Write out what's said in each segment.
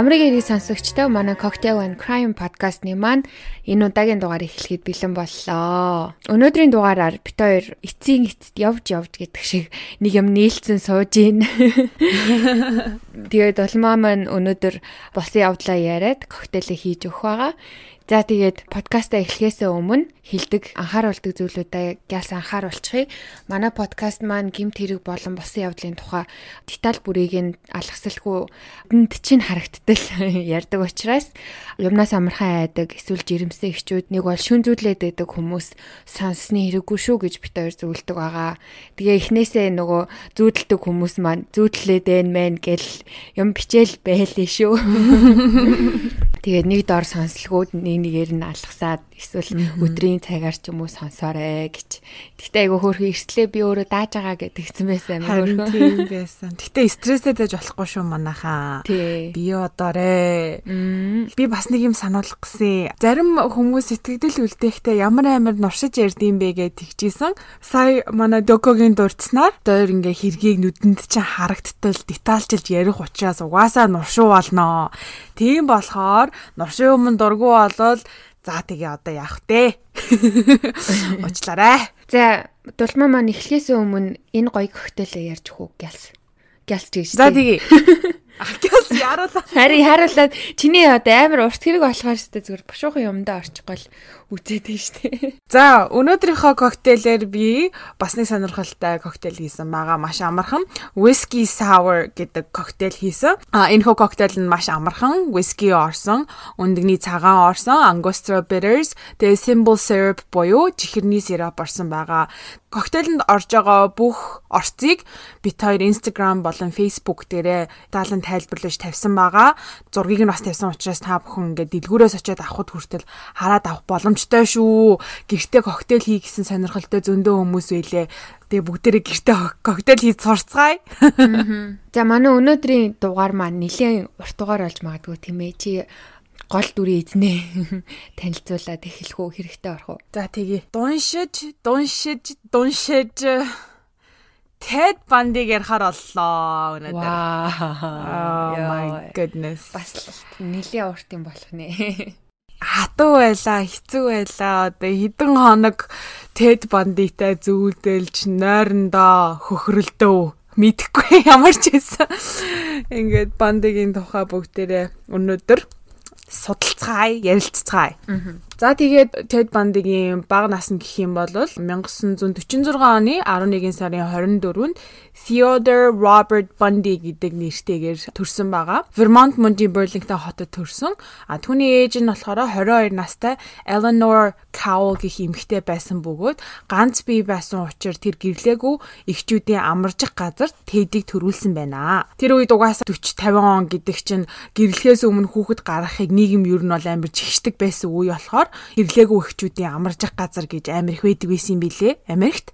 Амрыг ирэх сонсогчдоо манай Cocktail and Crime podcast-ны маань энэ удаагийн дугаар эхлэхэд бэлэн боллоо. Өнөөдрийн дугаараар бит хоёр эцсийн эцэд явж явж гэдэг шиг нэг юм нээлтсэн сууж гин. Тэгээд улмаа маань өнөөдөр босын явдлаа яриад коктейлээ хийж өгөх байгаа. За тэгээд подкаста эхлэхээс өмнө хилдэг анхааруулдаг зүйлүүдээ гяс анхааруулчихъя. Манай подкаст маань гимт хэрэг болон босон явдлын тухай деталь бүрийг нь алгасалгүй энд чинь харагдтал ярьдаг учраас юмнаас амархан айдаг эсвэл жирэмсэн эхчүүд нэг бол шүн зүйлээд байдаг хүмүүс сонссны хэрэггүй шүү гэж бит хоёр зөвлөдөг байгаа. Тэгээ эхнээсээ нөгөө зүүдэлдэг хүмүүс маань зүүдлээд байна мэн гэл юм бичээл байлээ шүү. Тэгээд нэг дор сонсолгууд нэг нэгээр нь алгасаад эсвэл өдрийн цагаар ч юм уу сонсоорой гэж. Гэтэ айгу хөөрхөн эрслээ би өөрөө дааж байгаа гэдгийгсэн байсан амар хөөрхөн. Тийм байсан. Гэтэ стрессээ дэж болохгүй шүү манайхаа. Би одоорэ. Би бас нэг юм сануулах гэсэн. Зарим хүмүүс сэтгэгдэл үлдээхдээ ямар амар нуршиж ярдсан бэ гэж тэгжсэн. Сая манай докогийн дурдснаар доор ингээ хэргийг нүдэнд чинь харагдтал детальчилж ярих учраас угаасаа нуршуу болно. Тийм болохоор нуршийн өмнө дургу болол За тэгээ одоо яах вэ? Уучлаарай. За дулмаа маань эхлэхээс өмнө энэ гоё коктейлээ ярьж хүү гялс. Гялс гэж. За тэгээ. Акиас яруулаа. Хари харуулаад чиний одоо амар урт хэрэг болохоор өстэй зүгээр бушуухан юмдаа орчихгүй л үзээд нь штэ. За өнөөдрийнхөө коктейлээр би бас нэг сонирхолтой коктейл хийсэн байгаа. Маш амархан whiskey sour гэдэг коктейл хийсэн. А энэ хөө коктейл нь маш амархан whiskey орсон, өндөгний цагаан орсон, angostura bitters, тэгээ simple syrup буюу чихэрний сироп орсон байгаа коктейлэнд орж байгаа бүх орцыг бит хоёр Instagram болон Facebook дээрээ даалан тайлбарлаж тавьсан байгаа. Зургийг нь бас тавьсан учраас та бүхэн ингээд дэлгүүрээс очиод авахд хүртэл хараад авах боломжтой шүү. Гэртээ коктейл хий гэсэн сонирхолтой зөндөө хүмүүс байлээ. Тэгээ бүгдээрээ гэртээ коктейл хийж сурцгаая. За манай өнөөдрийн дугаар маань нэлээд урт дугаар болж магадгүй тийм ээ. Чи гол дүрийн эзнээ танилцуулаад эхлэх үү хэрэгтэй орох уу? За тэгээ. Дуншиж, дуншиж, дуншиж Ted Bundy ярахаар боллоо өнөөдөр. Oh my goodness. Бас нэлийн урт юм болох нэ. Хатуу байла, хэцүү байла. Одоо хэдэн хоног Ted Bundy-тай зүүлдэлж нойрондоо хөхрөлдөө мэдхгүй ямар ч байсан. Ингээд Bundy-гийн тухай бүгдээрээ өнөөдөр судалцгаая, ярилцгаая. За тэгээд Ted Bundy-гийн бага насны гэх юм бол 1946 оны 11 сарын 24-нд Theodore Robert Bundy гэдэг нэртэйгээр төрсэн байгаа. Vermont мужийн Burlington хотод төрсэн. А түүний ээж нь болохоор 22 настай Eleanor Cowell гэх эмэгтэй байсан бөгөөд ганц бие байсан учраас тэр гэрлээгүй эхчүүдийн амаржих газар Ted-ийг төрүүлсэн байна. Тэр үед угаасаа 40 50 он гэдэг чинь гэрлэхээс өмнө хүүхэд гаргахыг нийгэм ер нь бол амар чигшдэг байсан үе болохоор гэрлээгүй эхчүүдийн амаржих газар гэж амар их байдаг байсан юм билэ Америкт.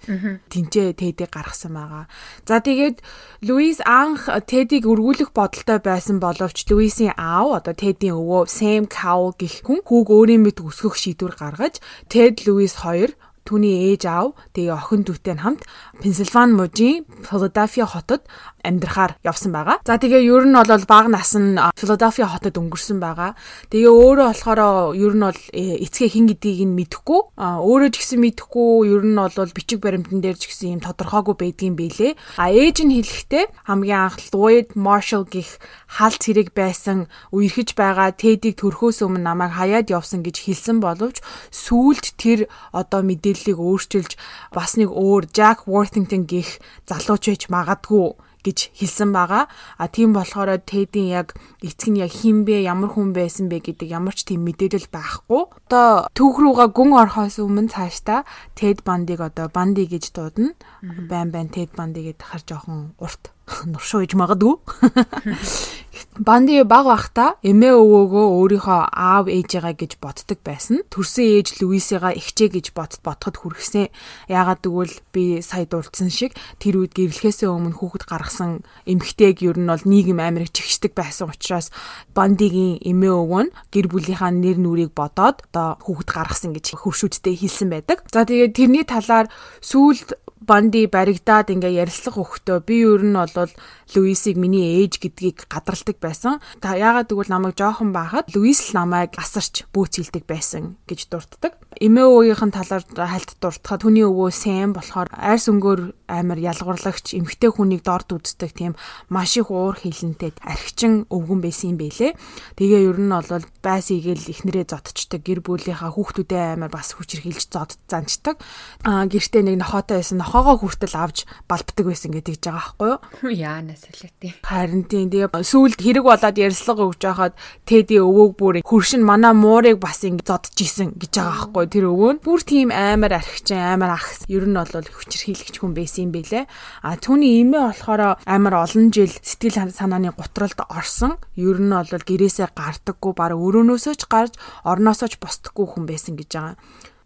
Тинчээ Ted-ийг гаргасан байгаа. За тэгээд Луис анх Тедийг өргүүлэх бодолтой байсан боловч Луисийн аав одоо Тедийн өвөө Сэм Кау гэх хүн хүүг өөрийн мэд өсгөх шийдвэр гаргаж Тед Луис хоёр түүний ээж аав тэгээ охин дүүтэй хамт Пенсильвани мужийн Филадельфия хотод амьдрахаар явсан байгаа. За тэгээ ер нь бол бага нас нь Филадельфия хотод өнгөрсөн байгаа. Тэгээ өөрөө болохоор ер нь бол э, эцгээ хин гэдгийг нь мэдэхгүй. Өөрөө ч гэсэн мэдэхгүй ер нь бол бичиг баримтан дээр ч гэсэн юм тодорхойгүй байдгийн бэлээ. А ээж нь хэлэхдээ хамгийн анх Lloyd Marshall гих халт хэрэг байсан үерхэж байгаа Тэдийг төрхөөс өмнө намайг хаяад явсан гэж хэлсэн боловч сүүлд тэр одоо мэдээллийг өөрчилж бас нэг өөр Jack Worthington гих залууч байж магадгүй гэж хэлсэн байгаа. А тийм болохоор Тэдийн яг эцэг нь яг хин бэ, ямар хүн байсан бэ гэдэг ямар ч тийм мэдээлэл байхгүй. Одоо түүх рүүгээ гүн орохоос өмнө цаашдаа Тэд бандыг одоо банди гэж дуудана. Байн байн Тэд банди гэдэг хар жоохон урт нуршуу иж магадгүй. Банди баг бахта эмээ өвөөгөө өөрийнхөө аав ээжээгээ гэж боддог байсан. Төрсөн ээж Луисигаа эгчээ гэж бод бодоход хүрхсэн. Яагаад гэвэл би сая дурдсан шиг тэр үед гэрлэхээс өмнө хүүхэд гаргасан эмэгтэйг ер нь бол нийгэм амирх чигшдэг байсан учраас Бандигийн эмээ өвөө нь гэр бүлийнхаа нэр нүрийг бодоод одоо хүүхэд гаргасан гэж хөршүүдтэй хэлсэн байдаг. За тэгээд тэрний талаар сүүлд Банди баригдаад ингээ ярилцлага өгөхдөө би ер нь бол Луисийг миний ээж гэдгийг гадралдаг байсан. Яагаад гэвэл намайг жоохон байхад Луис л намайг асарч бөөцөлдөг байсан гэж дурддаг. Эмээ өвгийнхэн талаар хальт дуртахад түүний өвөө Сэм болохоор арьс өнгөөр амар ялгуурлагч эмгтэй хүнийг дорд үздэг тийм маш их уур хилэнтэй архичин өвгөн байсан юм бэлээ. Тэгээ ер нь бол байс игээл ихнэрээ зодчдаг гэр бүлийнхаа хүүхдүүдээ амар бас хүчрхийлж зод занчдаг. Аа гэртээ нэг нохоотой байсан нохоогоо хүртэл авч балбдаг байсан гэдэг жбайгаа байхгүй юу? Яана солиотой. Харин тийм тэгээ сүүлд хэрэг болоод ярьслага өгч байхад Теди өвөөг бүр хөршин манай муурыг бас ингэ зодж исэн гэж байгаа байхгүй тэр өвөө нь бүр тийм амар архичин амар ахс ер нь бол хүчрхийлэгч хүн байсан юм бэлээ. А түүний эмээ болохоор амар олон жил сэтгэл санааны гутралд орсон. Ер нь бол гэрээсээ гардаггүй баг өрөөнөөсөө ч гарч орноосоо ч босдоггүй хүн байсан гэж байгаа.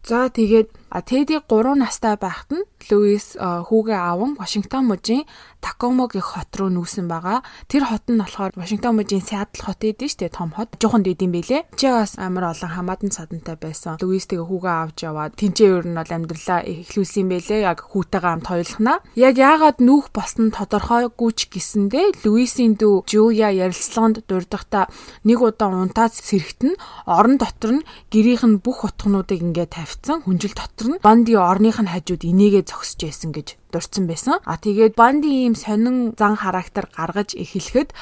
За тэгээд Теди 3 настай байхад нь Луис хүүгээ аван Вашингтон мужийн Такомогийн хот руу нүүсэн байгаа. Тэр хот нь болохоор Вашингтон мужийн Сиэтл хот эдэн штэ том хот. Жохон дэд юм бэлээ. Чи бас амар олон хамаадан садантай байсан. Луис тэгээ хүүгээ авч яваад тэнцээ ер нь бол амьдралаа эхлүүлсэн бэлээ. Яг хүүтэйгээ хамт хоёулахна. Яг яагаад нүүх болсон тодорхойгүй ч гэсэндэ Луисийн дүү Жуя ярилцлаганд дурдахдаа нэг удаа унтаад сэрэгтэн орон дотор нь гэрийнх нь бүх утгнуудыг ингээд тавьсан. Хүнжил дотор нь Банди орных нь хажууд инээгээ зогсож байсан гэж дурдсан байсан. А тэгээд Банди ийм сонин зан характер гаргаж эхлэхэд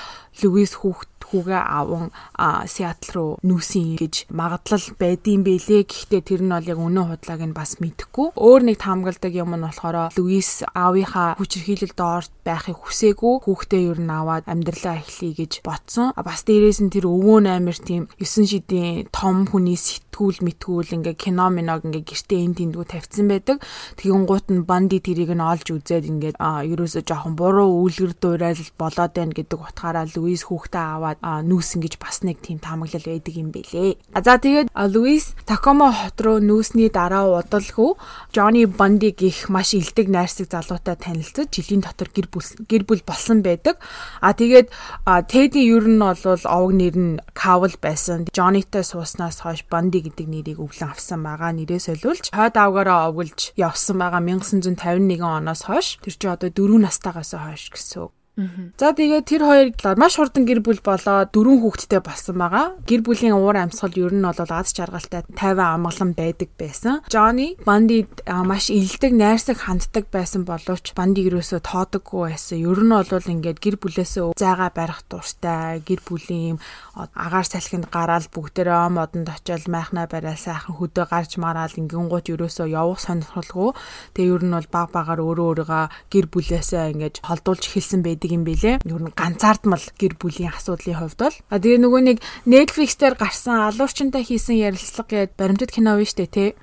Луис хүүхд хүүгээ аван Сиэтл руу нүүсэн гэж магадлал байдсан бэлээ. Гэхдээ тэр нь бол яг өнөө худлааг нь бас мэдэхгүй. Өөр нэг таамагладаг юм нь болохоор Луис аавынхаа хүчирхийлэл доорт байхыг хүсээгүй. Хүүхдээ ер нь аваад амьдралаа эхлэе гэж ботсон. Бас дээрээс нь тэр өвөө амир тийм 9 шидийн том хүний сэтгүүл мэтгүүл ингээ кино миног ингээ гэртээ энэ тэндгүү тавьсан байдаг. Тэгин гут нь банди тэрийг нь олж үзээд ингээд ерөөсө жоохон буруу үйлгэр дуурал болоод байна гэдэг утгаараа Луис хүүхдээ аваад нүүсэн гэж бас нэг тийм таамаглал байдаг юм бэлээ. За тэгээд Луис Такомо хот руу нүүсний дараа удалгүй Johnny Bundy гих маш илдэг найрсаг залуутай танилцаж жилийн дотор гэр бүл гэр бүл болсон байдаг. А тэгээд Teddy ер нь бол овог нэр нь Cawl байсан. Johnny-тай сууснаас хойш Bundy гэдэг нэрийг өвлөн авсан байгаа. Нэрээ солиулж хойд авгаараа овгөлж явсан байгаа 1951 оноос хойш. Тэр чинь одоо 4 настайгаас хойш гэсэн. За тэгээд тэр хоёр маш хурдан гэр бүл болоод дөрвөн хүүхэдтэй болсон байгаа. Гэр бүлийн уур амьсгал ер нь бол аз жаргалтай 50 амгалан байдаг байсан. Johnny Bundy маш илдэг найрсаг ханддаг байсан боловч Bundy ерөөсөө тоодоггүй байсан. Ер нь бол ингээд гэр бүлээсээ зайгаа барих дуртай, гэр бүлийн агаар салхинд гараад бүгдээрээ модонд очиод майхнаа барайл сайхан хөдөө гарч мараал ингэнгуут ерөөсөө явах сонирхолгүй. Тэгээ ер нь бол баг багаар өөрөө өөрийгөө гэр бүлээсээ ингээд холдуулж эхэлсэн байдаг байдаг юм бэлээ. Ер нь ганцаардмал гэр бүлийн асуудлын хувьд бол а тэгээ нөгөө нэг Netflix дээр гарсан алуурчтай хийсэн ярилцлага гээд баримтат кино биш үү те.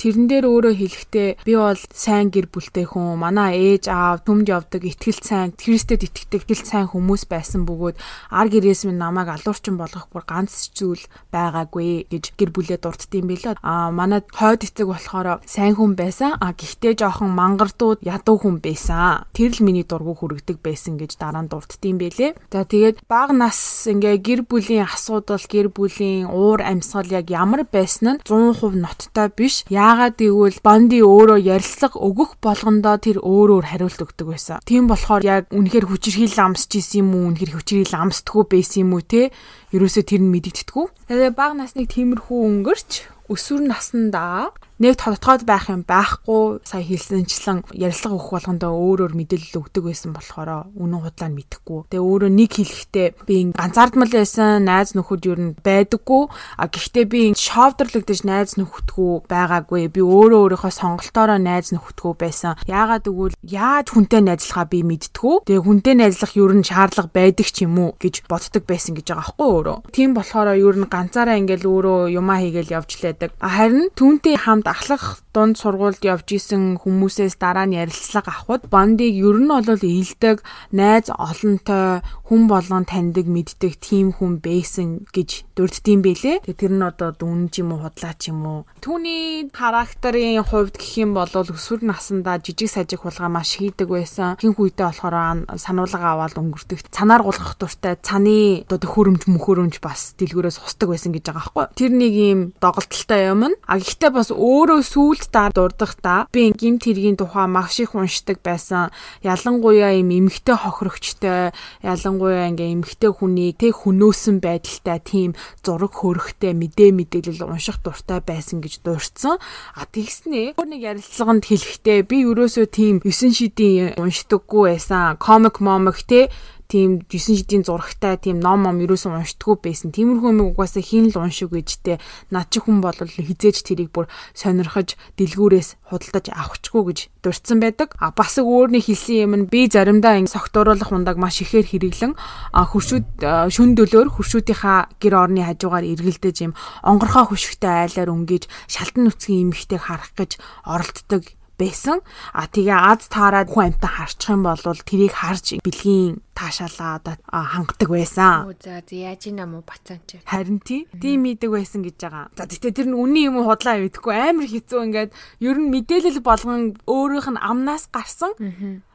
Тэрэн дээр өөрөө хэлэхдээ би бол сайн гэр бүлтэй хүн, манай ээж аав төмж явдаг, итгэл сайн, Христэд итгэдэг, итгэл сайн хүмүүс байсан бөгөөд ар гэрээс минь намайг алуурчин болгох бүр ганц зүйл байгаагүй гэж гэр бүлээ дурддсан бэлээ. А манай хойд эцэг болохоор сайн хүн байсан. А гэхдээ жоохон мангардууд ядуу хүн байсан. Тэр л миний дургу хүрэгдэг байсан гэж гэж дараа нь дурддсан байлээ. За тэгээд бага нас ингээ гэр бүлийн асуудал, гэр бүлийн уур амьсгал яг ямар байсан нь 100% ноцтой биш. Яагаад гэвэл Банди өөрөө ярилцлага өгөх болгондоо тэр өөр өөр хариулт өгдөг байсан. Тийм болохоор яг үнэхээр хүчирхийл амсч исэн юм уу, үнэхээр хүчирхийл амсдаггүй байсан юм уу те? Ерөөсөө тэр нь мэдэгдэдэггүй. Тэгээд бага насныг тиймэрхүү өнгөрч өсвөр насндаа нэг тодтогод байх юм байхгүй сая хэлсэнчлэн ярилцлага өгөх болгондоо өөр өөр мэдээлэл өгдөг байсан болохоор үнэн худлаа нь мэдэхгүй. Тэгээ өөрөө нэг хэлэхдээ би ганцаардмал байсан найз нөхөд юу н байдаггүй. А гэхдээ би шовдрлогдож найз нөхөдгөө байгаагүй. Би өөрөө өөрийнхөө сонголтоороо найз нөхөдгөө байсан. Яагаад гэвэл яаж хүнтэй найзлахаа би мэдтгүү. Тэгээ хүнтэй найзлах юу н шаардлага байдаг ч юм уу гэж боддог байсан гэж байгаа байхгүй өөрөө. Тийм болохоор юу н ганцаараа ингээл өөрөө юмаа хийгээл явж лээдэг. Харин түүнтэй хамт ахлах дунд сургуульд явж исэн хүмүүсээс дараа нь ярилцлага авахд Бондиг ер нь бол ийдэг найз олонтой хүн болгон таньдаг мэддэг тийм хүн байсан гэж дурддсан бэлээ. Тэгээ тэр нь одоо дүн ч юм уу худлаа ч юм уу. Түүний характерын хувьд гэх юм бол өсвөр насндаа жижиг сажиг хулгай маш хийдэг байсан. Хин хүйтэ болохоор сануулга аваад өнгөрдөг. Цанаар гулгах дуртай цаны одоо төхөөрөмж мөхөөрөмж бас дэлгүүрээс хусдаг байсан гэж байгаа байхгүй. Тэр нэг юм доголдолтой юм. А гэхдээ бас өөрөө сүүл дараа дурдахдаа би гимт хэргийн тухай маш их уншдаг байсан. Ялангуяа им эмгтэй хохирогчтой, ялангуяа ингээ эмгтэй хүний тэг хөнөөсөн байдалтай тийм зураг хөрөхтэй мэдээ мэдээлэл унших дуртай байсан гэж дурдсан. А тэгснээ өөр нэг ярилцлаганд хэлэхдээ би ерөөсөө тийм 9 шидийн уншдаггүй байсан. Комик момик те тийм 9 шидийн зурагтай тийм ном ном ерөөсөн уншдаггүй байсан. Тиймэрхүү юм угаасаа хин л уншиг гэжтэй над чи хүн бол хизээж тэрийг бүр сонирхож дэлгүүрээс худалдаж авахчгүй гэж дурдсан байдаг. А бас өөрний хэлсэн юм нь би заримдаа ин согтууруулах ундаг маш ихээр хэрэглэн хуршүүд шүн дөлөөр хуршүүдийнхаа гэр орны хажуугаар эргэлдэж юм онгорхоо хөшгтэй айлаар өнгөж шалтан нүцгийн эмхтэйг харах гэж оролддог байсан. А тэгээ аз таарад хүн амтан харчих юм бол тэрийг харж бэлгийн таашаалаа одоо хангадаг байсан. За яаж юм уу бацаанч. Харин тий. Тийм идэг байсан гэж байгаа. За тэгтээ тэр нь үний юм уу худлаа мэдэхгүй амар хэцүү ингээд ер нь мэдээлэл болгон өөрийнх нь амнаас гарсан.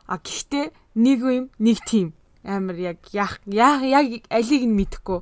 А гэхдээ нэг юм нэг тийм амар яг яг яг яг алиг нь мэдэхгүй.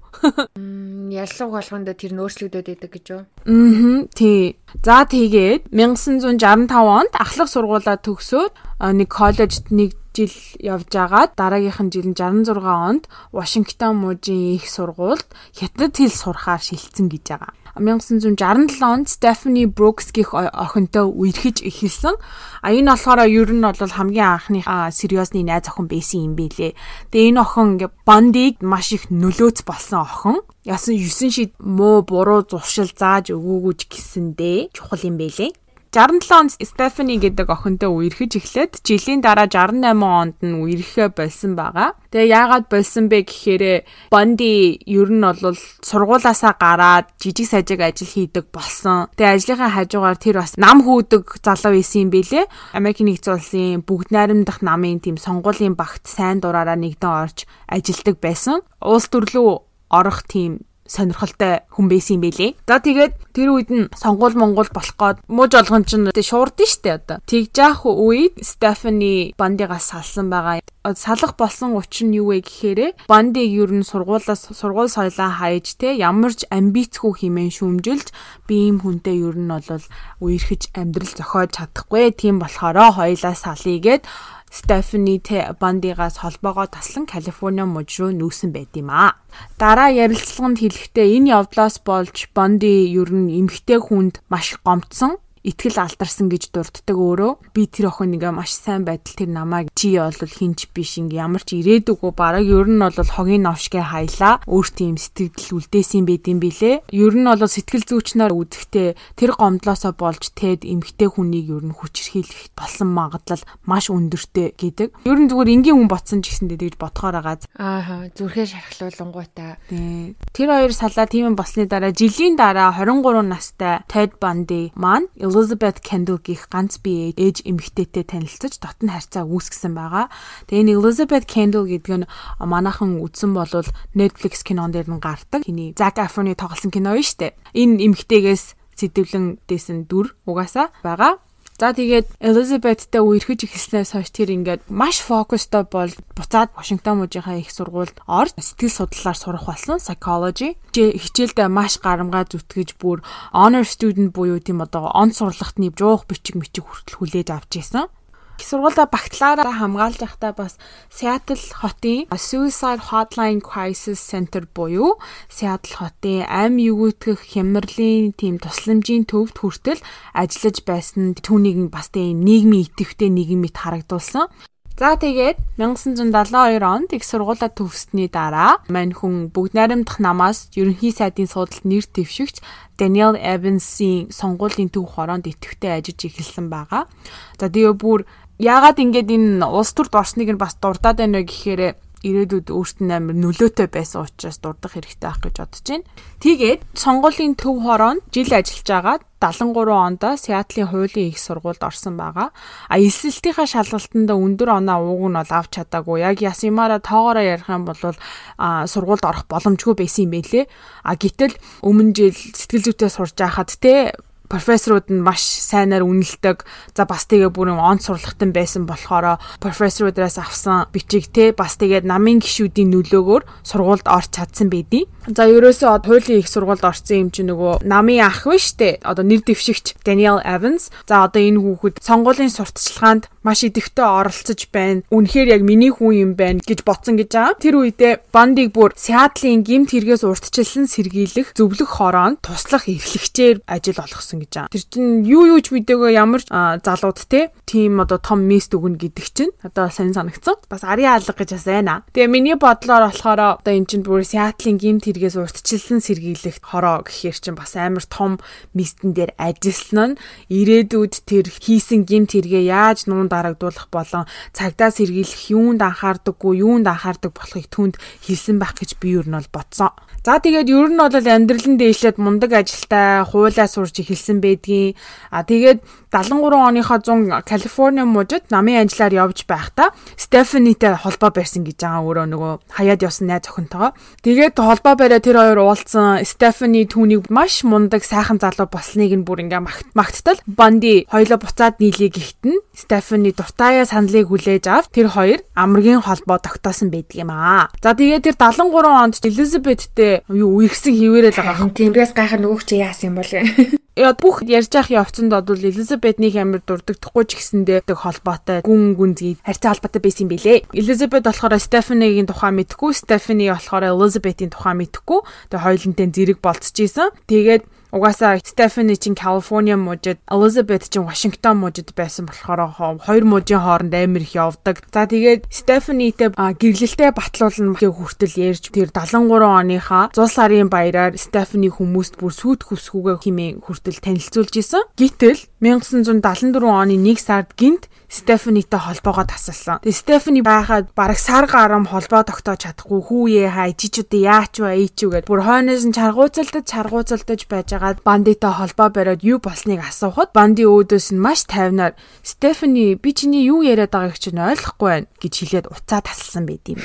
Яллаг болгонд тэр нь өөрчлөгдөд байдаг гэж юу? Аа тий. За тэгээд 1965 онд ахлах сургуулаа төгсөөд нэг коллежид нэг жил явж агаад дараагийнх нь жил нь 66 онд Вашингтон мужийн их сургуульд хятад хэл сурахаар шилжсэн гэж байгаа. 1967 онд Stephanie Brooks гих охинтой үерхэж эхэлсэн. А энэ болохоор ер нь бол хамгийн анхны сериосны найз охин байсан юм бэлээ. Тэгээ энэ охин Бондиг маш их нөлөөц болсон охин. Ясан 9 шид муу буруу зуршил зааж өгөөгүй гэсэндээ чухал юм бэлээ. 67 онд Стефани гэдэг охинтой үерхэж эхлээд жилийн дараа 68 онд нь үерхээ болсон байгаа. Тэгээ яагаад болсон бэ гэхээр Бонди ер нь бол сургуулаасаа гараад жижиг сажиг ажил хийдэг болсон. Тэгээ ажлынхаа хажуугаар тэр бас нам хөөдөг залуу байсан юм бэлээ. Америкийн нэгдсэн улсын бүгд найрамдах намын тийм сонгуулийн багт сайн дураараа нэгдэн орж ажилдаг байсан. Улс төрлөө орох тийм сонирхолтой хүн байсан юм бэлээ. За тэгээд тэр үед нь сонгуул монгол болох гээд мууж олгон ч шуурдсан штэ одоо. Тэгж яах үед Стефани Бандигаас салсан байгаа. Салах болсон учир нь юу вэ гэхээр Бандиг ер нь сургуулаас сургууль соёлоо хайж те ямар ч амбицгүй хэмээн шүмжилж би ийм хүнтэй ер нь бол үерхэж амьдрал зохиож чадахгүй. Тийм болохоор хоёлаа салъя гэд Стефани Бандигаас холбоогоо таслан Калифорни мужид руу нүүсэн байт юм аа. Дараа ярилцлаганд хэлэхдээ энэ явдлаас болж Банди ер нь эмгтэй хүнд маш гомдсон итгэл алдарсан гэж дурддаг өөрөө. Би тэр охин нэг маш сайн байдал тэр намайг чи бол хинч биш ингээ ямар ч ирээдүгөө бараг ер нь бол хогийн новшгэ хайлаа. Өөр тийм сэтгэл үлдээсэн байд юм билэ. Ер нь бол сэтгэл зүйчнаар үзэхдээ тэр гомдлоосоо болж тэд эмгтэй хүнийг ер нь хүчрхийлэх болсон магадлал маш өндөртэй гэдэг. Ер нь зүгээр энгийн хүн ботсон ч гэсэндээ тэгж бодохоор байгаа. Аа зүрхээ шархлуулангуйтаа. Тэр хоёр салаа тийм болсны дараа жилийн дараа 23 настай Ted Bundy маань Elizabeth Kendall гих ганц бие ээж эмэгтэйтэй танилцаж дотн харьцаа үүсгэсэн байгаа. Тэгээ энэ Elizabeth Kendall гэдэг нь манайхан үзсэн болвол Netflix кинон дээр нь гардаг. Хиний Zac Efron-ы тоглосон кино шүү дээ. Энэ эмэгтэйгээс сэтгэвлэн дээсэн дүр угаасаа байгаа. За тэгээд Elizabethтэй үерхэж эхэлснээс хойш тэр ингээд маш фокустой бол буцаад Вашингтон мужийнхаа их сургуульд орж сэтгэл судлалаар сурах болсон psychology. Хичээлдээ маш гарамгаа зүтгэж бүр honor student буюу тийм одоо он сурлагтны жуух бичиг мичиг хүртэл хүлээж авч исэн сургуультай багтлаараа хамгаалж байхдаа бас Seattle хотын Suicide Hotline Crisis Center буюу Seattle хотын ам югүйтгэх хямралын тийм тусламжийн төвд хүртэл ажиллаж байсан түүнийг бас тийм нийгмийн идэвхтэй нийгэм мэт харагдуулсан. За тэгээд 1972 онд их сургуулаа төгссөний дараа мань хүн бүгд найрамдах намаас ерөнхий сайдын суудалд нэр дэвшигч Daniel Evans-ийн сонгуулийн төв хороонд идэвхтэй ажиллаж эхэлсэн байгаа. За тэгээ бүр яагаад ингэж энэ улс төрд орсныг нь бас дурдаад байна вэ гэхээр ирээдүйд өөрт нь амар нөлөөтэй байсан учраас дурдах хэрэгтэй байх гэж бодож байна. Тэгээд сонгуулийн төв хороонд жил ажиллаж байгаа 73 онд Сиатлын хуулийн их сургуульд орсон байгаа. А эсэлтийнхаа шалгалтанд өндөр оноо ууг нь бол авч чадаагүй. Яг ясимаараа тоогоороо ярих юм бол а сургуульд орох боломжгүй байсан юм байлээ. А гítэл өмнө жил сэтгэл зүйтэй сурж байхад те профессорууд нь маш сайнаар үнэлдэг. За бас тэгээ бүр он сурлагтан байсан болохоор профессорудаас авсан бичиг те бас тэгээд намын гişүүдийн нөлөөгөөр сургуульд орч чадсан байдیں۔ За ерөөсөө хуулийн их сургуульд орсон юм чи нөгөө намын ах вэ штэ. Одоо нэр дэвшигч Daniel Evans. За одоо энэ хүүхэд сонгуулийн сурталчилгаанд маш идэвхтэй оролцож байна. Үнэхээр яг миний хүн юм байна гэж ботсон гэж байгаа. Тэр үедээ Бандиг бүр Сиатлын гимт хэрэгээс урьдчилсан сэргийлэх зөвлөх хороонд туслах эрхлэгчээр ажил олгосон гэж байгаа. Тэр чинь юу юу ч мэдээгүй ямар залууд те тийм одоо том мест өгнө гэдэг чинь одоо сайн санагцсан. Бас ариа алга гэж бас байна. Тэгээ миний бодлоор болохоор одоо эн чинь бүр Сиатлын гимт хэрэгээс урьдчилсан сэргийлэх хороо гэхээр чинь бас амар том мистэн дээр ажилласан нь ирээдүйд тэр хийсэн гимт хэрэгээ яаж нуун дарагдуулах болон цагдаа сэргийлэх юунд анхаардаггүй юунд анхаардаг болохыг түнд хэлсэн байх гэж би юу нь бол бодсон. За тэгээд ер нь бол амьдрал нь дээшлээд мундаг ажилтай хуулаа сурч эхэлсэн байдгийн. А тэгээд 73 оныхоо 100 Калифорни мужид намын ажиллаар явж байхдаа Стефанитэй холбоо барьсан гэж байгаа өөрөө нөгөө хаяад явсан найз охинтойгоо. Тэгээд холбоо бариа тэр хоёр уулзсан. Стефани түүнийг маш мундаг сайхан залуу болсныг нь бүр ингээ магттал. Банди хоёлоо буцаад нийлээ гэхтэн Стефани дуртаяа саналыг хүлээж авч тэр хоёр амргийн холбоо тогтоосон байдаг юм аа. За тэгээд тэр 73 онд Элизабеттэй юу үерхсэн хിവэрэл байгаа. Тиймээс гайхаа нөгөөч яасан юм бол Яа бүх ярьж явах явцанд бол Элизабетний амир дурддаггүй ч гэсэндээ холбоотой гүн гүнзгий харьцаа холбоотой байсан юм билэ. Элизабет болохоор Стефанигийн тухай мэдхгүй, Стефани болохоор Элизабетийн тухай мэдхгүй. Тэгээ хоёулантай зэрэг болцож исэн. Тэгээд Угаасаа Стефани чин Калифорниа мужид, Elizabeth чин Вашингтон мужид байсан болохоор хоёр мужийн хооронд амар их явдаг. За тэгээд Стефанитэй гэрлэлтэд батлуулна гэх хүртэл ярьж тэр 73 оныхаа 100 сарын баяраар Стефани хүмүүст бүр сүйт хүсгүүгээ химээ хүртэл танилцуулж исэн. Гэтэл 1974 оны 1 сард гинт Стефанитай холбоогоо тасалсан. Тэгээ Стефани байхад бараг сар гарам холбоо тогтоож чадахгүй хүүе хаа ижижүүд яач вэ ээч үү гэд бүр хойноос нь чаргууцалдаж чаргууцалдаж байжгаад бандитай холбоо бариад юу болсныг асуухад банди өөдөөс нь маш тайвнаар Стефани би чиний юу яриад байгааг чинь ойлгохгүй байна гэж хэлээд уцаа тасалсан байт юм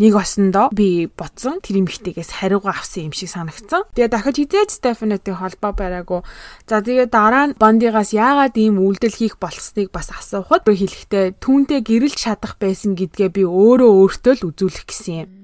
нэг осондоо би бодсон тэр эмхтэйгээс хариугаа авсан юм шиг санагдсан. Тэгээ дахиж хизээж Стефанитэй холбоо бариагүй. За тэгээ дараа нь Бандигаас яагаад ийм үйлдэл хийх болсныг бас асуухад хэлэхдээ түүнтэй гэрэлж чадах байсан гэдгээ би өөрөө өөртөө л үзүүлэх гэсэн юм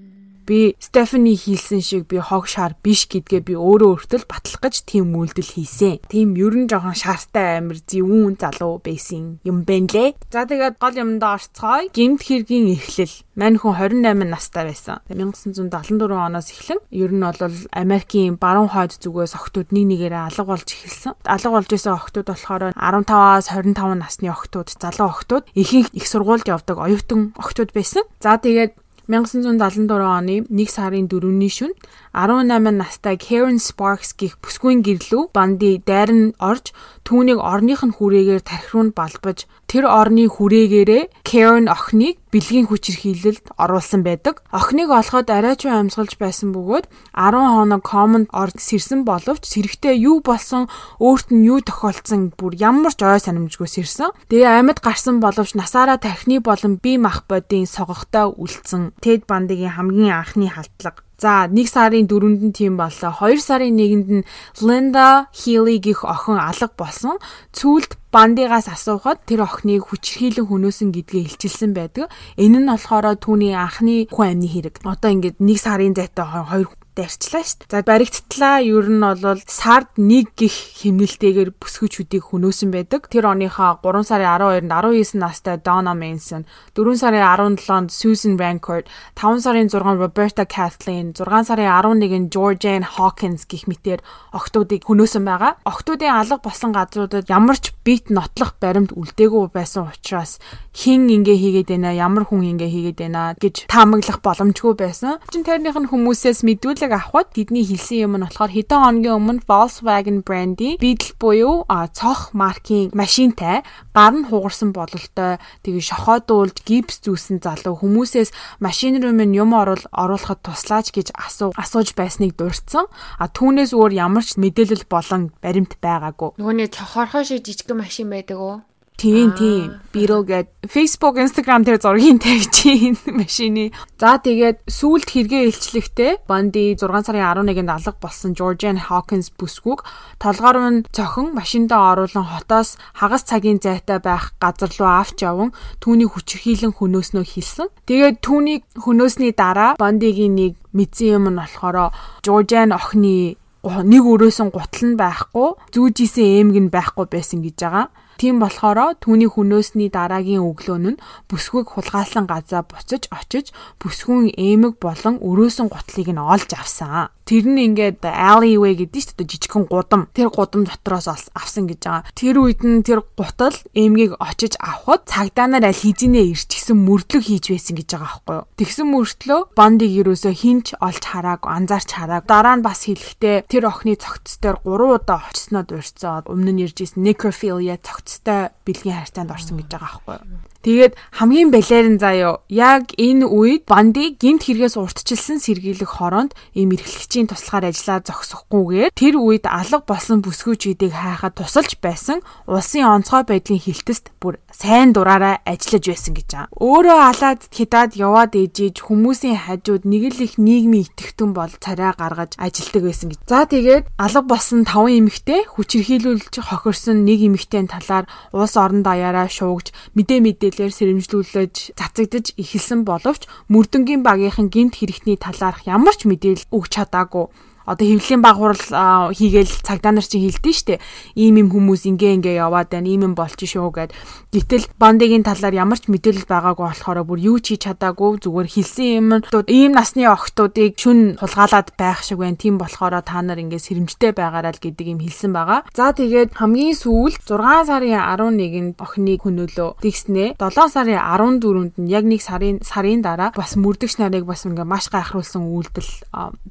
би Стефани хийсэн шиг би хог шар биш гэдгээ би өөрөө өөртөө батлах гэж тийм үйлдэл хийсэн. Тийм ер нь жоохон шаартай амир зөвүүн залуу байсан юм байна лээ. За тэгээд гол юмдаа орцгоё. Гимт хэргийн эхлэл. Мань хүн 28 настай байсан. 1974 оноос эхлэн ер нь бол Америкийн баруун хойд зүгээс охтууд нэг нэгээрээ алга болж эхэлсэн. Алга болж исэн охтууд болохоор 15-аас 25 насны охтууд, залуу охтууд ихэнх их сургуульд явдаг оюутан охтууд байсан. За тэгээд 1974 оны 1 сарын 4-ний шөнө 18 настай Karen Sparks гих бүсгүйн гэрлүү банди дайрн орж түүнийг орных нь хүрээгээр тархи руу балбаж тэр орны хүрээгээрээ Karen охиныг бэлгийн хүчирхийлэлд оруулсан байдаг. Охиныг олоход арайчуу амьсгалж байсан бөгөөд 10 хоног комонд орж сэрсэн боловч сэрэгтээ юу болсон, өөрт нь юу тохиолдсон бүр ямар ч ой санамжгүй сэрсэн. Тэгээ амьд гарсан боловч насаараа тархины болон бие мах бодийн согогтой үлдсэн. Тэд бандыгийн хамгийн анхны халдлага За 1 сарын 4-нд нь тийм боллоо. 2 сарын 1-нд нь Linda Healy гих охин алга болсон. Цүүлд бандигаас асуухад тэр охиныг хүчрхийлэн хөнөөсөн гэдгээ илчилсэн байдаг. Энэ нь болохоор түүний анхны хүн амны хэрэг. Одоо ингээд 1 сарын зайтай 2 дайрчлаа шүү дээ. За баригдтлаа ер нь бол сард нэг гих хэмнэлтэйгээр бүсгүйчүүдийг хөнөөсөн байдаг. Тэр оныхоо 3 сарын 12-нд 19 настай Donna Manson, 4 сарын 17-нд Susan Rancourt, 5 сарын 6-нд Roberta Kathleen, 6 сарын 11-нд Georgianne Hawkins гих мэтээр охтуудыг хөнөөсөн байгаа. Охтуудын алга болсон газруудад ямар ч бит нотлох баримт үлдээгүй байсан учраас хин ингээ хийгээд байна, ямар хүн ингээ хийгээд байна гэж таамаглах боломжгүй байсан. Чин тэрнийх нь хүмүүсээс мэдүүл мэдлэг авахд тэдний хэлсэн юм нь болохоор хэдэн хоногийн өмнө Volkswagen брендийн Beetle буюу цох маркийн машинтай гар нь хугарсан бололтой тэгээ шохоодуулж гипс зүүсэн залуу хүмүүсээс машин руу минь юм орол оруулахад туслаач гэж асуу асууж байсныг дурдсан. А түүнээс өөр ямар ч мэдээлэл болон баримт байгаагүй. Нөгөөний цохорхоо шиг жижиг машин байдаг уу? Тийм тийм. Beetle гээд Facebook, Instagram дээр зургийг тавьчихин машины. За тэгээд сүүлд хэрэгээ илчлэхдээ Bondi 6 сарын 11-нд алга болсон Georgian Hawkins бүсгүйг толгоор нь цохин машиндаа оруулан хотоос хагас цагийн зайтай байх газар руу авч яван түүний хүчрхийлэн хөнөөснөө хэлсэн. Тэгээд түүнийг хөнөөсний дараа Bondi-гийн нэг мэдсэн юм нь болохоор Georgian охины нэг өрөөсөн гутал нь байхгүй, зүүжисэн эмэг нь байхгүй байсан гэж байгаа. Тийм болохоор түүний хөнөөсний дараагийн өглөө нь бүсгүйг хулгайлан газаа буцаж очиж бүсгүйн эмэг болон өрөөсөн гутлыг нь олж авсан. Тэр нь ингээд alleyway гэдэг чинь жижигхэн гудам. Тэр гудам дотроос авсан гэж байгаа. Тэр үед нь тэр гутал эмгийг очиж авахд цагдаа нар аль хизинээ ирчихсэн мөрдлөг хийж байсан гэж байгаа байхгүй юу. Тэгсэн мөртлөө бондыг юусоо хинч олж харааг, анзаарч харааг. Дараа нь бас хэлэхдээ тэр охины цогцсдоор 3 удаа очсноо дурцаад өмнө нь ирж исэн necrophilia цогцтой бэлгийн хайрцаанд орсон гэж байгаа байхгүй юу. Тэгээд хамгийн балерин заяо яг энэ үед банди гинт хэрэгээс уртчилсан сэргийлэх хороонд ийм эрхлэгчийн туслахаар ажиллаа зогсохгүйгээр тэр үед алга болсон бүсгүйчүүдийг хайхад тусалж байсан улсын онцгой байдлын хилтэст бүр сайн дураараа ажиллаж байсан гэж байгаа. Өөрөө алаад хятад яваад ээжиж хүмүүсийн хажууд нэг л их нийгмийн итгэвтэн бол царай гаргаж ажилдаг байсан гэж. За тэгээд алга болсон 5 эмэгтэй хүчирхийлүүлж хохирсон нэг эмэгтэйн талаар улс орон даяараа шуугж мэдээ мэдээ хэлээр сэрэмжлүүлж цацагдж эхэлсэн боловч мөрдөнгийн багийнхан гинт хэрэгтний талаарх ямар ч мэдээлэл өгч чадаагүй одоо хөвлийн багварл хийгээл цагдаа нар чинь хэлдэж штэ. Ийм юм хүмүүс ингээ ингээ яваад байна ийм юм болчих шүү гэд. Гэтэл бандигийн талаар ямар ч мэдээлэл байгаагүй болохоор бүр юу ч хийж чадаагүй зүгээр хэлсэн юм. Ийм насны охтуудыг шүн хулгаалаад байх шиг байна. Тийм болохоор та нар ингээ сэрэмжтэй байгаарай л гэдэг юм хэлсэн байгаа. За тэгээд хамгийн сүүлд 6 сарын 11-нд охиныг хөнөөлөө. Тэгснэ 7 сарын 14-нд нь яг нэг сарын сарын дараа бас мөрдөгч нарыг бас ингээ маш гайхруулсан үйлдэл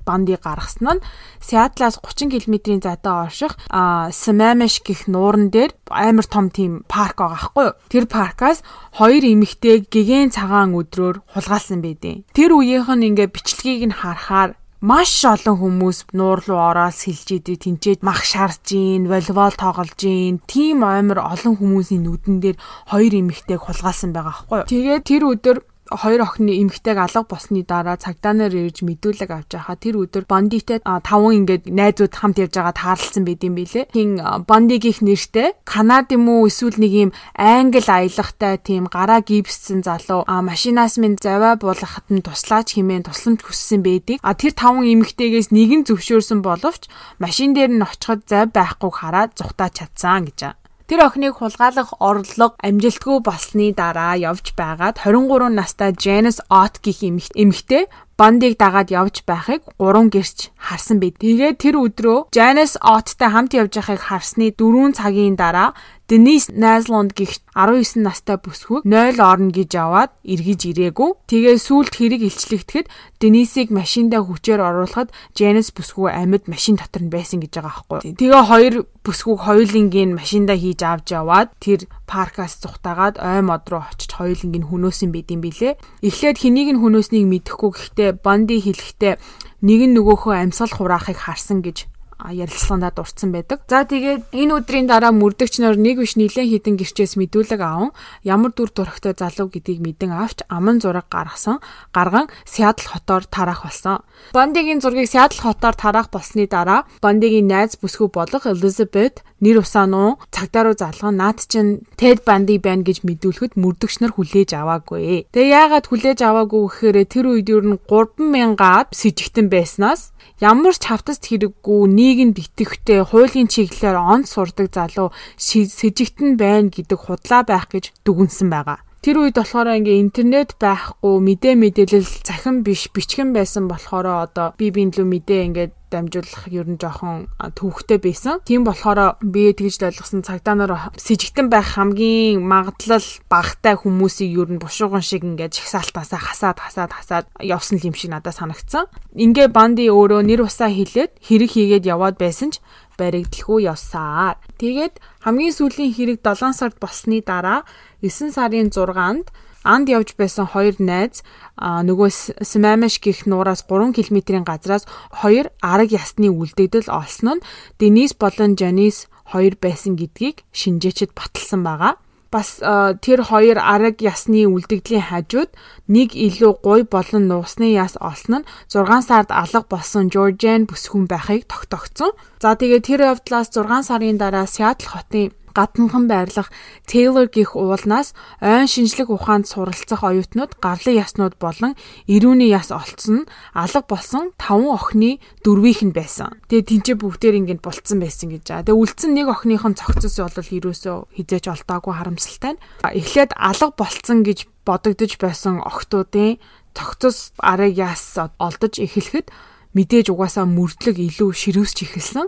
бандыг гаргасан нь Сиатлаас 30 км-ийн зайтай орших Самамеш гих нууран дээр амар том тийм парк байгаа хгүй юу. Тэр паркаас хоёр эмэгтэй гэгэн цагаан өдрөөр хулгайлсан байдیں۔ Тэр үеийнх нь ингээ бичлэгийг нь харахаар маш олон хүмүүс нуур руу ороод сэлж идэв тэнцээд мах шарж гин волейбол тоглож гин тийм амар олон хүмүүсийн нүдэн дээр хоёр эмэгтэйг хулгайлсан байгаа байхгүй юу. Тэгээд тэр өдөр хоёр охины эмэгтэйг алга болсны дараа цагдаа нар ирж мэдүүлэг авч байхаа тэр өдөр Бондитэй таван ингээд найзууд хамт явж байгаа таарлсан байд юм билэ. Хин Бондигийнх нэртэй Канад юм уу эсвэл нэг юм англи аялахтай тийм гараа гипссэн залуу машинаас минь заваа буулгахад нь туслаач хэмээн тусламж хүссэн байдаг. А тэр таван эмэгтэйгээс нэг нь зөвшөөрсөн боловч машин дээр нь очиход зав байхгүй хараад зүхтаа чадсан гэж. Тэр охиныг хулгайлах орлого амжилтгүй болсны дараа явж байгаад 23 настай Janice Ott гэх эмэгтэй Бондыг дагаад явж байхыг гурван гэрч харсан байд. Тэгээд тэр өдрөө Janice Ott-тай хамт явж байхыг харсны 4 цагийн дараа Денис Найзлонд гих 19 настай бүсгүй 0 орно гэж аваад эргэж ирээгүй. Тэгээ сүулт хэрэг илчлэгдэхэд Денисийг машиндаа хүчээр оруулахад Janice бүсгүй амьд машин дотор нь байсан гэж байгаа байхгүй. Тэгээ хоёр бүсгүйг хоёулынгийн машиндаа хийж авч яваад тэр паркаас зүхтагаад ой мод руу очиж хоёулынгийн хөнөөсөн байд юм билэ. Эхлээд хэнийг нь хөнөөснийг мэдэхгүй гэхдээ Банди хэлэхдээ нэг нь нөгөөхөө амьсгал хураахыг харсан гэж ярилцлагандаа дурдсан байдаг. За тэгээд энэ өдрийн дараа мөрдөгч нар нэг биш нэлээд хідэн гэрчээс мэдүүлэг аван ямар дүр төрхтэй залуу гэдгийг мэдэн авч аман зураг гаргасан. Гарган Сиатл хотоор тараах болсон. Бондигийн зургийг Сиатл хотоор тараах болсны дараа Бондигийн найз бүсгүй болох Elizabeth нэр усаануу цагдаа руу залган наад чин Ted Bundy байна гэж мэдүүлэхэд мөрдөгч нар хүлээж аваагүй. Тэгээ яагаад хүлээж аваагүй гэхээр тэр үед ер нь 3000-аад с ิจ гтэн байснаас ямар ч хавтаст хэрэггүй нийгэмд итгэвтэй хуулийн чиглэлээр онц сурдаг залуу сэжигтэн байна гэдэг худлаа байх гэж дүгнсэн байгаа. Тэр үед болохоор ингээ интернет байхгүй мэдээ мэдээлэл цахим биш бичгэн байсан болохоор одоо би биенлүү мэдээ ингээд дамжуулах ер нь жоохон төвхтэй байсан. Тийм болохоор би тэгж ойлгосон цагдаа нар сэжигтэн байх хамгийн магадлал багтай хүмүүсийг ер нь бушууган шиг ингээд жагсаалтаасаа хасаад хасаад хасаад явсан юм шиг надад санагдсан. Ингээ банди өөрөө нэр усаа хилээд хэрэг хийгээд яваад байсан ч баригдalхүү явсаар. Тэгээд хамгийн сүүлийн хэрэг 7 сард болсны дараа 9 сарын 6-нд анд явж байсан хоёр найз нөгөө Смамеш гих нуураас 3 км-ийн газраас хоёр арга ясны үлдэгдэл олсон нь Денис болон Жанис хоёр байсан гэдгийг шинжээчд баталсан байгаа. бас тэр хоёр араг ясны үлдэгдлийн хажууд нэг илүү гуй болон нуусны яс олсон нь 6 сард алга болсон Жоржиан бүсгүн байхыг тогтоогцсон. За тэгээд тэр явдлаас 6 сарын дараа Сиэтл хотын гаднанхан байрлах Taylor гих уулнаас ойн шинжлэх ухаанд суралцах оюутнууд гарлын яснууд болон ирүүний яс олцсон нь алга болсон 5 охины дөрвийнх нь байсан. Тэгээ тэнцээ бүгдээр ингэж болцсон байсан гэж. Тэгээ үлдсэн нэг охиных нь цогцос бол ерөөсөө хизээж олдоогүй харамсалтай. Эхлээд алга болцсон гэж бодогдож байсан охтуудын цогцос арыг яс олдож эхлэхэд мэдээж угаасаа мөрдлөг илүү ширүүсч эхэлсэн.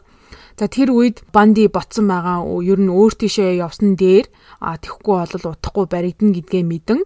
За тэр үед банди ботсон байгаа ер нь өөр тийшээ явсан дээр тэхгүй бол утахгүй баригдана гэдгээ мэдэн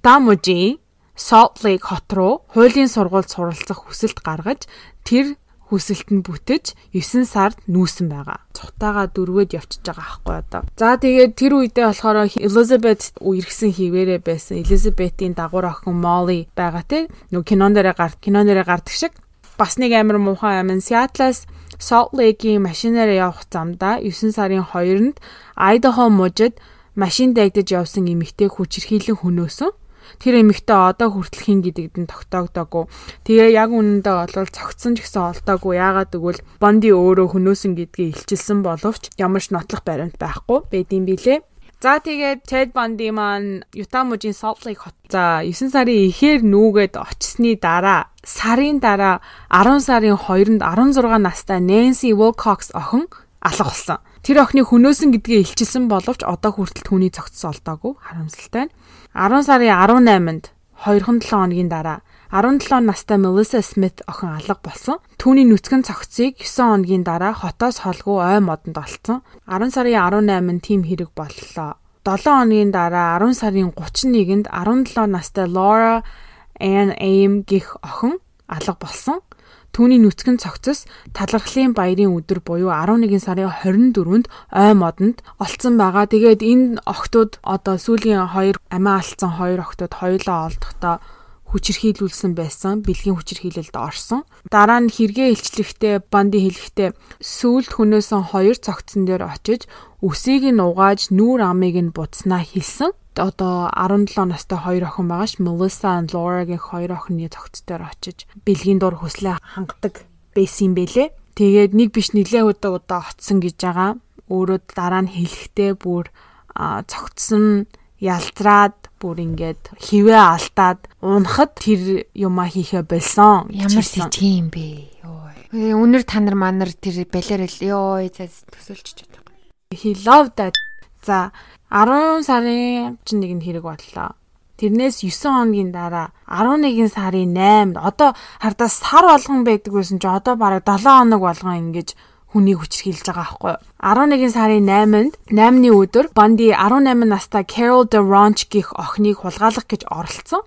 Дамужи Salt Lake хот руу хуулийн сургуульд суралцах хүсэлт гаргаж тэр хүсэлт нь бүтэж 9 сард нүүсэн байгаа. Цухтаага дөрвөөд явчихж байгаа аахгүй одоо. За тэгээд тэр үедээ болохоор Elizabeth үерхсэн хിവэрэ байсан. Elizabeth-ийн дагуур охин Molly байгаа те. Нөө кинон дээрээ гард кинон дээрээ гардаг шиг бас нэг амар муухай юм. Seattle-аас Salt Lake-ийн машинаар явах замдаа 9 сарын 2-нд Idaho мужид машин дайгдаж явсан эмэгтэй хүчирхийлэн хөнөөсөн. Тэр эмэгтэй одоо хүртэл хин гэдэгт нь тогтоогдоогүй. Тэгээ яг үнэндээ бол цогцсон ч гэсэн олдоогүй. Яагаад гэвэл Бонди өөрөө хөнөөсөн гэдгийг илчилсэн боловч ямар ч нотлох баримт байхгүй байдсан билээ. За тэгээд Ted Bundy маань Utah мужийн Salt Lake хот. За 9 сарын ихээр нүүгээд очсны дараа сарын дараа 10 сарын 2-нд 16 настай Nancy Wilcox охин алга болсон. Тэр охины хөнөөсөн гэдгээ илчилсэн боловч одоо хүртэл түүний цогцос олдоогүй харамсалтай. 10 сарын 18-нд 2-7 хоногийн дараа 17 настай Melissa Smith охин алга болсон. Түүний нүцгэн цогцыг 9 хоногийн дараа хотоос холгүй ой модонд олцсон. 10 сарын 18-нд тим хэрэг боллоо. 7 хоногийн дараа 10 сарын 31-нд 17 настай Laura Ann Aim гих охин алга болсон. Түүний нүцгэн цогцос талархлын баярын өдөр буюу 11 сарын 24-нд ой модонд олцсон байгаа. Тэгээд энэ охтууд одоо сүүлийн хоёр амиа алдсан хоёр охтууд хоёулаа олдохдоо хүчирхийлүүлсэн байсан бэлгийн хүчирхийлэлд орсон. Дараа нь хэрэгээ илчлэхдээ банди хэлэхдээ сүүлд хүнөөсөн хоёр цогцсон дээр очиж үсийг нь угааж нүүр амыг нь буцнаа хэлсэн. Одоо 17 настай хоёр охин байгаа ш Melissa and Laura-гийн хоёр охины цогц дээр очиж бэлгийн дур хүслээ хангадаг байсан бэлээ. Тэгээд нэг биш нэлээ удаа удаа очсон гэж байгаа. Өөрөө дараа нь хэлэхдээ бүр цогцсон ялзраад бүр ингээд хивээ алдаад унахад тэр юмаа хийхэ болсон. Ямар тийм бэ? Йой. Үнэр та нар манар тэр балер л ёо төсөөлчих чадах. He loved that. За 10 сарын 31-нд хэрэг боллоо. Тэрнээс 9 хоногийн дараа 11 сарын 8-нд одоо хардаа сар болгон байдаг байсан ч одоо бараг 7 хоног болгон ингэж хүнийг хүчрхийлж байгаа байхгүй юу. 11 сарын 8-нд 8-ны өдөр Банди 18 настай Carol DeRonch гих охиныг хулгайлах гэж оролцсон.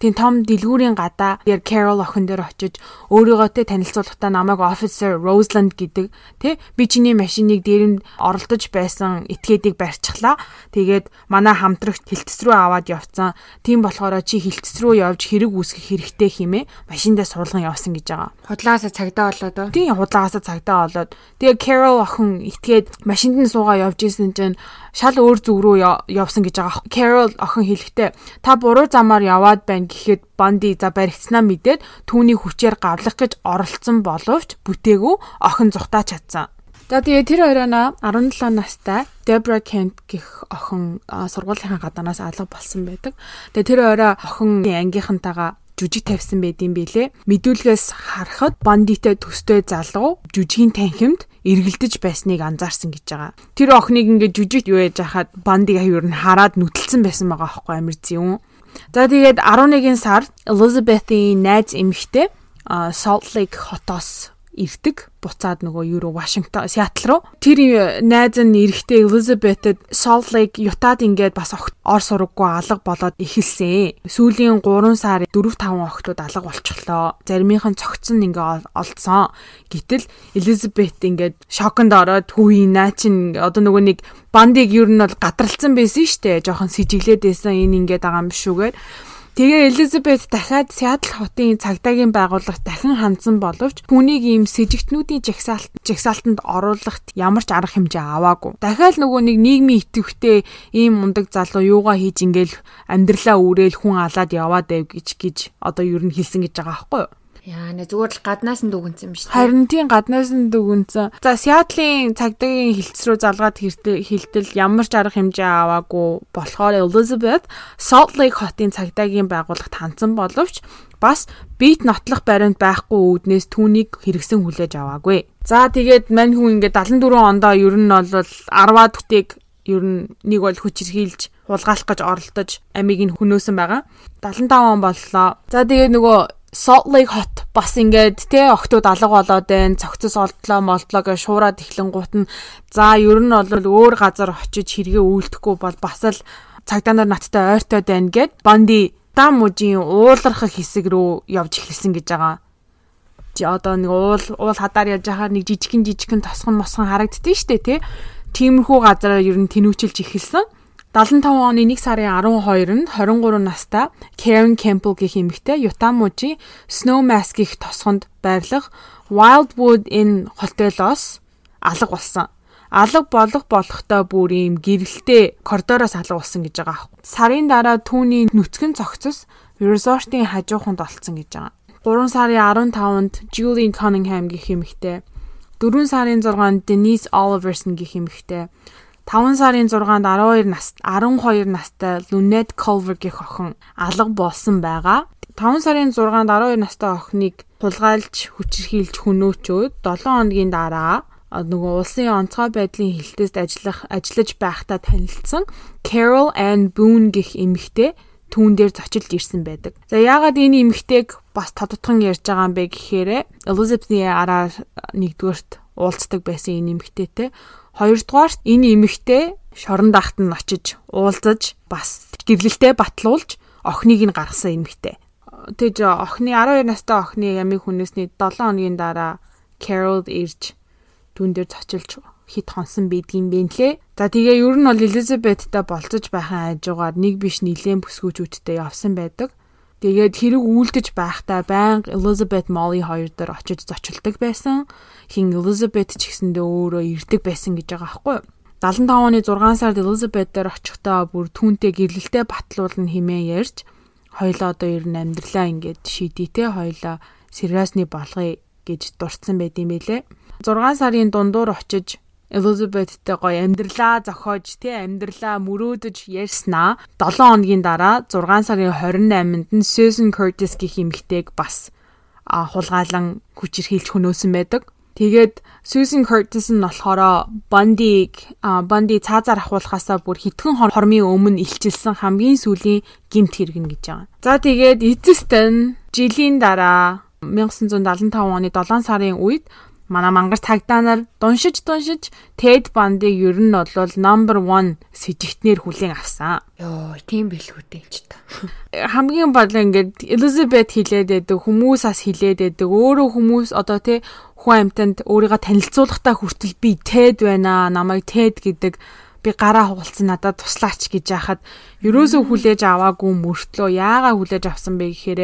Тийм том дэлгүүрийн гадаа дээр Carol охин дээр очиж өөрийгөө тэ танилцуулахдаа намайг officer Roseland гэдэг тэ би чиний машиныг дээрэнд оролдож байсан этгээдийг барьчихлаа. Тэгээд манай хамтрагч хилцэс рүү аваад явцсан. Тийм болохоор чи хилцэс рүү явж хэрэг үүсгэх хэрэгтэй хэмээн машиндаа суулган явсан гэж байгаа. Худлаагаасаа цагдаа болоод оо. Тийм худлаагаасаа цагдаа болоод. Тэгээ Carol охин этгээд машинд нь суугаа явж исэн чинь шал өөр зүг рүү явсан гэж байгаа. Carol охин хэлэхдээ та буруу замаар яваад байна гэхэд Банди за баригдсанаа мэдээд түүний хүчээр гавлах гэж оролцсон боловч бүтээгүү охин зүхтаа чадсан. За тэгээ тэр хоёроо 17 настай Debra Kent гэх охин сургуулийн гадаанаас алга болсон байдаг. Тэгээ тэр хоёроо охин ангийнхантайгаа жүжиг тавьсан байдсан бэлээ. Мэдүүлгээс харахад бандитэй төстэй залуу жүжигийн танхимд эргэлдэж байсныг анзаарсан гэж байгаа. Тэр охиныг ингээд жүжигт юу яж хахад бандиг аюур нь хараад нүтэлсэн байсан байгаа аахгүй амир зүүн. За тэгээд 11 сард Elizabeth-ийн найз эмэгтэй Salt Lake хотоос ирдэг буцаад нөгөө Euro Washington Seattle руу тэр найз нь эрэхтэй Elizabeth-д Salt Lake Utah-д ингээд бас ор сураггүй алга болоод эхэлсэн. Сүүлийн 3 сар 4 5 охтууд алга болчихлоо. Заримийнх нь цогцсон ингээ олдсон. Гэтэл Elizabeth ингээд шоконд ороод хүү наа чин одоо нөгөө нэг бандыг юу нь бол гадралцсан байсан штэ. Жохон сэжиглээд байсан энэ ингээд байгаа юм шүүгээр Тэгээ Элизабет дахиад Сиэтл хотын цагдаагийн байгууллагт дахин хандсан боловч түүнийг ийм сэжигтнүүдийн жагсаалт жагсаалтанд оруулахт ямар ч арга хэмжээ аваагүй. Дахиад нөгөө нэг нийгмийн итгэвхтэй ийм мундаг залуу юугаа хийж ингээл амьдралаа үүрээл хүн алаад яваад байв гэж гэж одоо ер нь хэлсэн гэж байгаа байхгүй юу? Яа нэ зүгээр л гаднаас нь дүгнсэн юм шүү. Харин тийм гаднаас нь дүгнсэн. За Сиэтлийн цагдаагийн хилцс рүү залгаад хилтэл ямар ч арга хэмжээ аваагүй болохоор Elizabeth Salt Lake хотын цагдаагийн байгууллагт хандсан боловч бас бит нотлох баримт байхгүй үүднээс түүнийг хэрэгсэн хүлээж аваагүй. За тэгээд мань хүн ингээд 74 ондоо ер нь бол 10-аад бүтийг ер нь нэг бол хүчирхийлж хулгайлах гэж оролдож амийг нь хөнөөсөн байгаа. 75 он боллоо. За тэгээд нөгөө Salt Lake Hot бас ингээд те октод алга болоод байна. Цогцос олдлоо, молдлоо гэж шуураад эхлэнгуут нь за ер нь бол өөр газар очиж хэрэгээ үйлдэхгүй бол бас л цагдаа нар надтай ойртой байна гэд Банди дам мужийн уулархах хэсэг рүү явж эхэлсэн гэж байгаа. Чи одоо нэг уул уул хадаар явж байхаар нэг жижигэн жижигэн тосгон мосгон харагддээ штэ те. Тиймэрхүү газараар ер нь тэнүүчилж эхэлсэн. 75 оны 1 сарын 12-нд 23 настай Karen Campbell гэх эмэгтэй Utah мужийн Snowmass гэх тосгонд байрлах Wildwood Inn хотелоос алга болсон. Алга болох болохтой бүр ийм гэрэлтэй коридороос алга болсон гэж байгаа. Сарын дараа түүний нүцгэн цогцос resort-ийн хажууханд олцсон гэж байгаа. 3 сарын 15-нд Julie Cunningham гэх эмэгтэй 4 сарын 6-нд Denise Oliverson гэх эмэгтэй 5 сарын 6-нд 12 нас 12 настай Lunet Culver гэх охин алга болсон байгаа. 5 сарын 6-нд 12 настай охиныг тулгайлж хүчирхийлж хөнөөчөөд 7 хоногийн дараа нөгөө улсын онцгой байдлын хилтэст ажиллах ажиллаж байхдаа танилцсан Carol Ann Boone гэх эмэгтэй түүн дээр зочилж ирсэн байдаг. За яагаад энэ эмэгтэйг бас тодотгон ярьж байгаа юм бэ гэхээр Elizabeth-ийн араа нэгдүгээрт уулздаг байсан энэ эмэгтэйтэй Хоёрдугаарт энэ эмэгтэй шорон дахт нь очиж уулзаж бас гэрлэлтэд батлуулж охиныг нь гаргасан эмэгтэй. Тэгж охины 12 настай охины ямиг хүнээсний 7 хоногийн дараа Carol ирж түн дээр цочилж хит хонсон байдгийн бэ нлээ. За тэгээ ер нь бол Elizabethтэй болцож байхын хажуугаар нэг биш нилээн бүсгүүчүүдтэй явсан байдаг. Тэгээд хэрэг үйлдэж байхдаа байнга Elizabeth Molly хоёр дээр очиж зочилдог байсан. Хин Elizabeth ч гэсэндээ өөрөө ирдэг байсан гэж байгаа байхгүй юу? 75 оны 6 сард Elizabeth дээр очихдоо бүр түүнтэй гэрлэлтэд батлуулна хэмээн ярьж хоёлоо одоо ер нь амьдралаа ингээд шийдээ те хоёлоо сериасны болгоё гэж дурдсан байт юм бэлээ. 6 сарын дундуур очиж Elizabethтэй гоё амьдралаа зохиож тий амьдралаа мөрөөдөж ярьснаа 7 хоногийн дараа 6 сарын 28-нд нь Susan Curtis гэх эмэгтэйг бас хулгайлан хүчирхийлж хөнөөсөн байдаг. Тэгээд Susan Curtis нь болохоор Bundy-г Bundy цаазаар ахуулахаасаа бүр хитгэн хормын өмнө илчилсэн хамгийн сүүлийн гимт хэрэгнэ гэж байгаа. За тэгээд эцэст нь жилийн дараа 1975 оны 7 сарын үед манай мангар цагдаа нар дуншиж дуншиж Ted Bundy-г ер нь бол number 1 сэжигтнэр хүлээн авсан. Йоо, тийм билгүү дээ ч та. Хамгийн бол ингээд Elizabeth хилээд байдаг, хүмүүс бас хилээд байдаг. Өөрөө хүмүүс одоо тий хүн амьтанд өөрийгөө танилцуулахдаа хүртэл би Ted байна, намайг Ted гэдэг би гараа хугалцсан надад туслаач гэж яхад ерөөсөө хүлээж аваагүй мөртлөө яагаад хүлээж авсан бэ гэхээр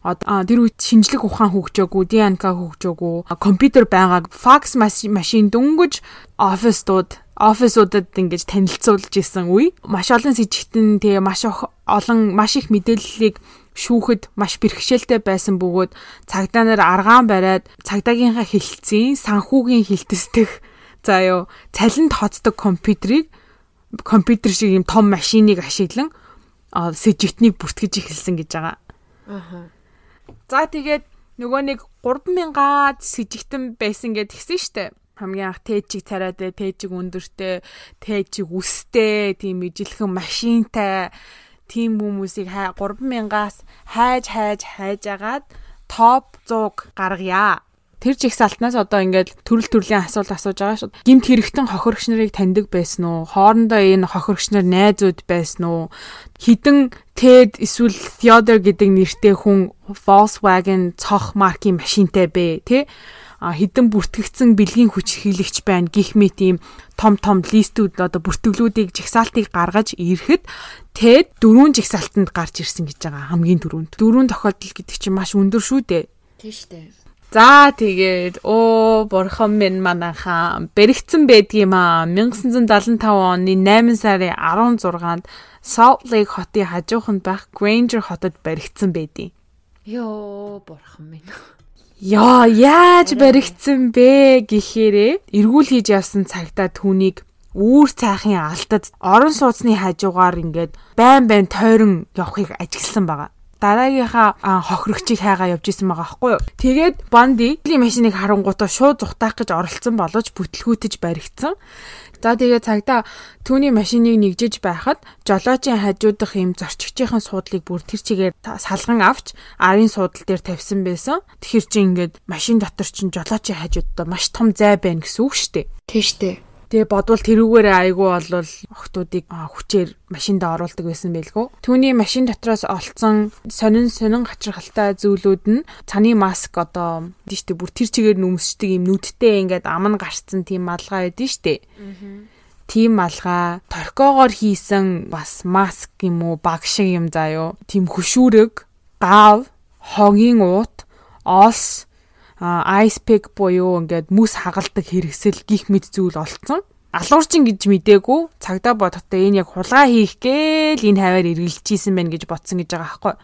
тэр үед шинжлэх ухаан хөгжөөгүй, ДНК хөгжөөгүй, компьютер байгааг факс машин дөнгөж оффистууд офисуудад ингэж танилцуулж исэн үе. Маш олон сэжигтэн тэгээ маш олон маш их мэдээллийг шүүхэд маш бэрхшээлтэй байсан бөгөөд цагдаа нар аргаан бариад цагдаагийнхаа хилцэн санхүүгийн хилтэсдэх заа юу цалинд хоцдог компьютерийг компьютер шиг юм том машиныг ашиглан сэжигтнийг бүртгэж эхэлсэн гэж байгаа. Аа. За тэгээд нөгөө нэг 3000-аад сэжигтэн байсан гэд гисэн штэ. Хамгийн анх тээжиг царайтай, тээжиг өндөртэй, тээжиг үстэй, тийм ижилхэн машинтай тийм хүмүүсийг 3000-аас хайж хайж хайжагаад топ 100 гаргая тэр жигсаалтнаас одоо ингээд төрөл төрлийн асуулт асууж байгаа шүү. Гимт хэрэгтэн хохирогч нарыг таньдаг байсан уу? Хоорондоо энэ хохирогч нар найзууд байсан уу? Хідэн Ted эсвэл Theodore гэдэг нэртэй хүн Volkswagen цох маркийн машинтай бэ, а хідэн бүртгэгдсэн бэлгийн хүч хилэгч байна гих мэт ийм том том листүүд одоо бүртгэлүүдийг жигсаалтыг гаргаж ирэхэд Тэд дөрвөн жигсаалтанд гарч ирсэн гэж байгаа хамгийн түрүүнд. Дөрвөн тохиолдол гэдэг чинь маш өндөр шүү дээ. Тийм шүү дээ. За тэгээд оо бурхан минь манайхаа бэрэгцэн байдгийм аа 1975 оны 8 сарын 16-нд Salt Lake хотын хажууханд байх Granger хотод баригдсан байдیں۔ Йоо бурхан минь. Яа яаж баригдсан бэ гэхээрээ эргүүл хийж явсан цагтаа түүнийг үүр цайхын алдад орон сууцны хажуугаар ингээд байн байн тойрон явахыг ажигласан байгаа. Дараагийнхаа хохирогчийг хайгаа явж исэн байгаа аахгүй юу. Тэгээд Банди машиныг харангуйтаа шууд зүхтаах гэж оролцсон боловч бүтлгүүтэж баригдсан. За тэгээ цагта түүний машиныг нэгжиж байхад жолоочийн хажуудах юм зорчигчийн суудлыг бүр тэр чигээр салган авч арын суудал дээр тавьсан байсан. Тэгэхээр чи ингээд машин дотор чин жолоочийн хажуудаа маш том зай байна гэсэн үг шүү дээ. Тийм шүү дээ. Тэгээ бодвол тэрүүгээрээ айгүй болвол охтуудыг хүчээр машинд оруулдаг байсан байлгүй. Түүний машин дотроос олцсон сонин сонин хачирхалтай зүйлүүд нь цаны маск одоо тийштэй бүр тэр чигээр нүмсчдэг юм нүдтэй ингээд ам нь гарцсан тийм малгай байдэн штэ. Тийм малгай, торкоогоор хийсэн бас маск юм уу, баг шиг юм заа юу. Тийм хөшүүрэг, гав, хогийн уут, ос ice pick буюу ингээд мүс хагалдаг хэрэгсэл гих мэд зүйл олцсон. Алуурчин гэж мдээгүй цагдаа бодохдоо энэ яг хулгай хийх гээл энэ хаваар эргэлжижсэн байна гэж ботсон гэж байгаа байхгүй.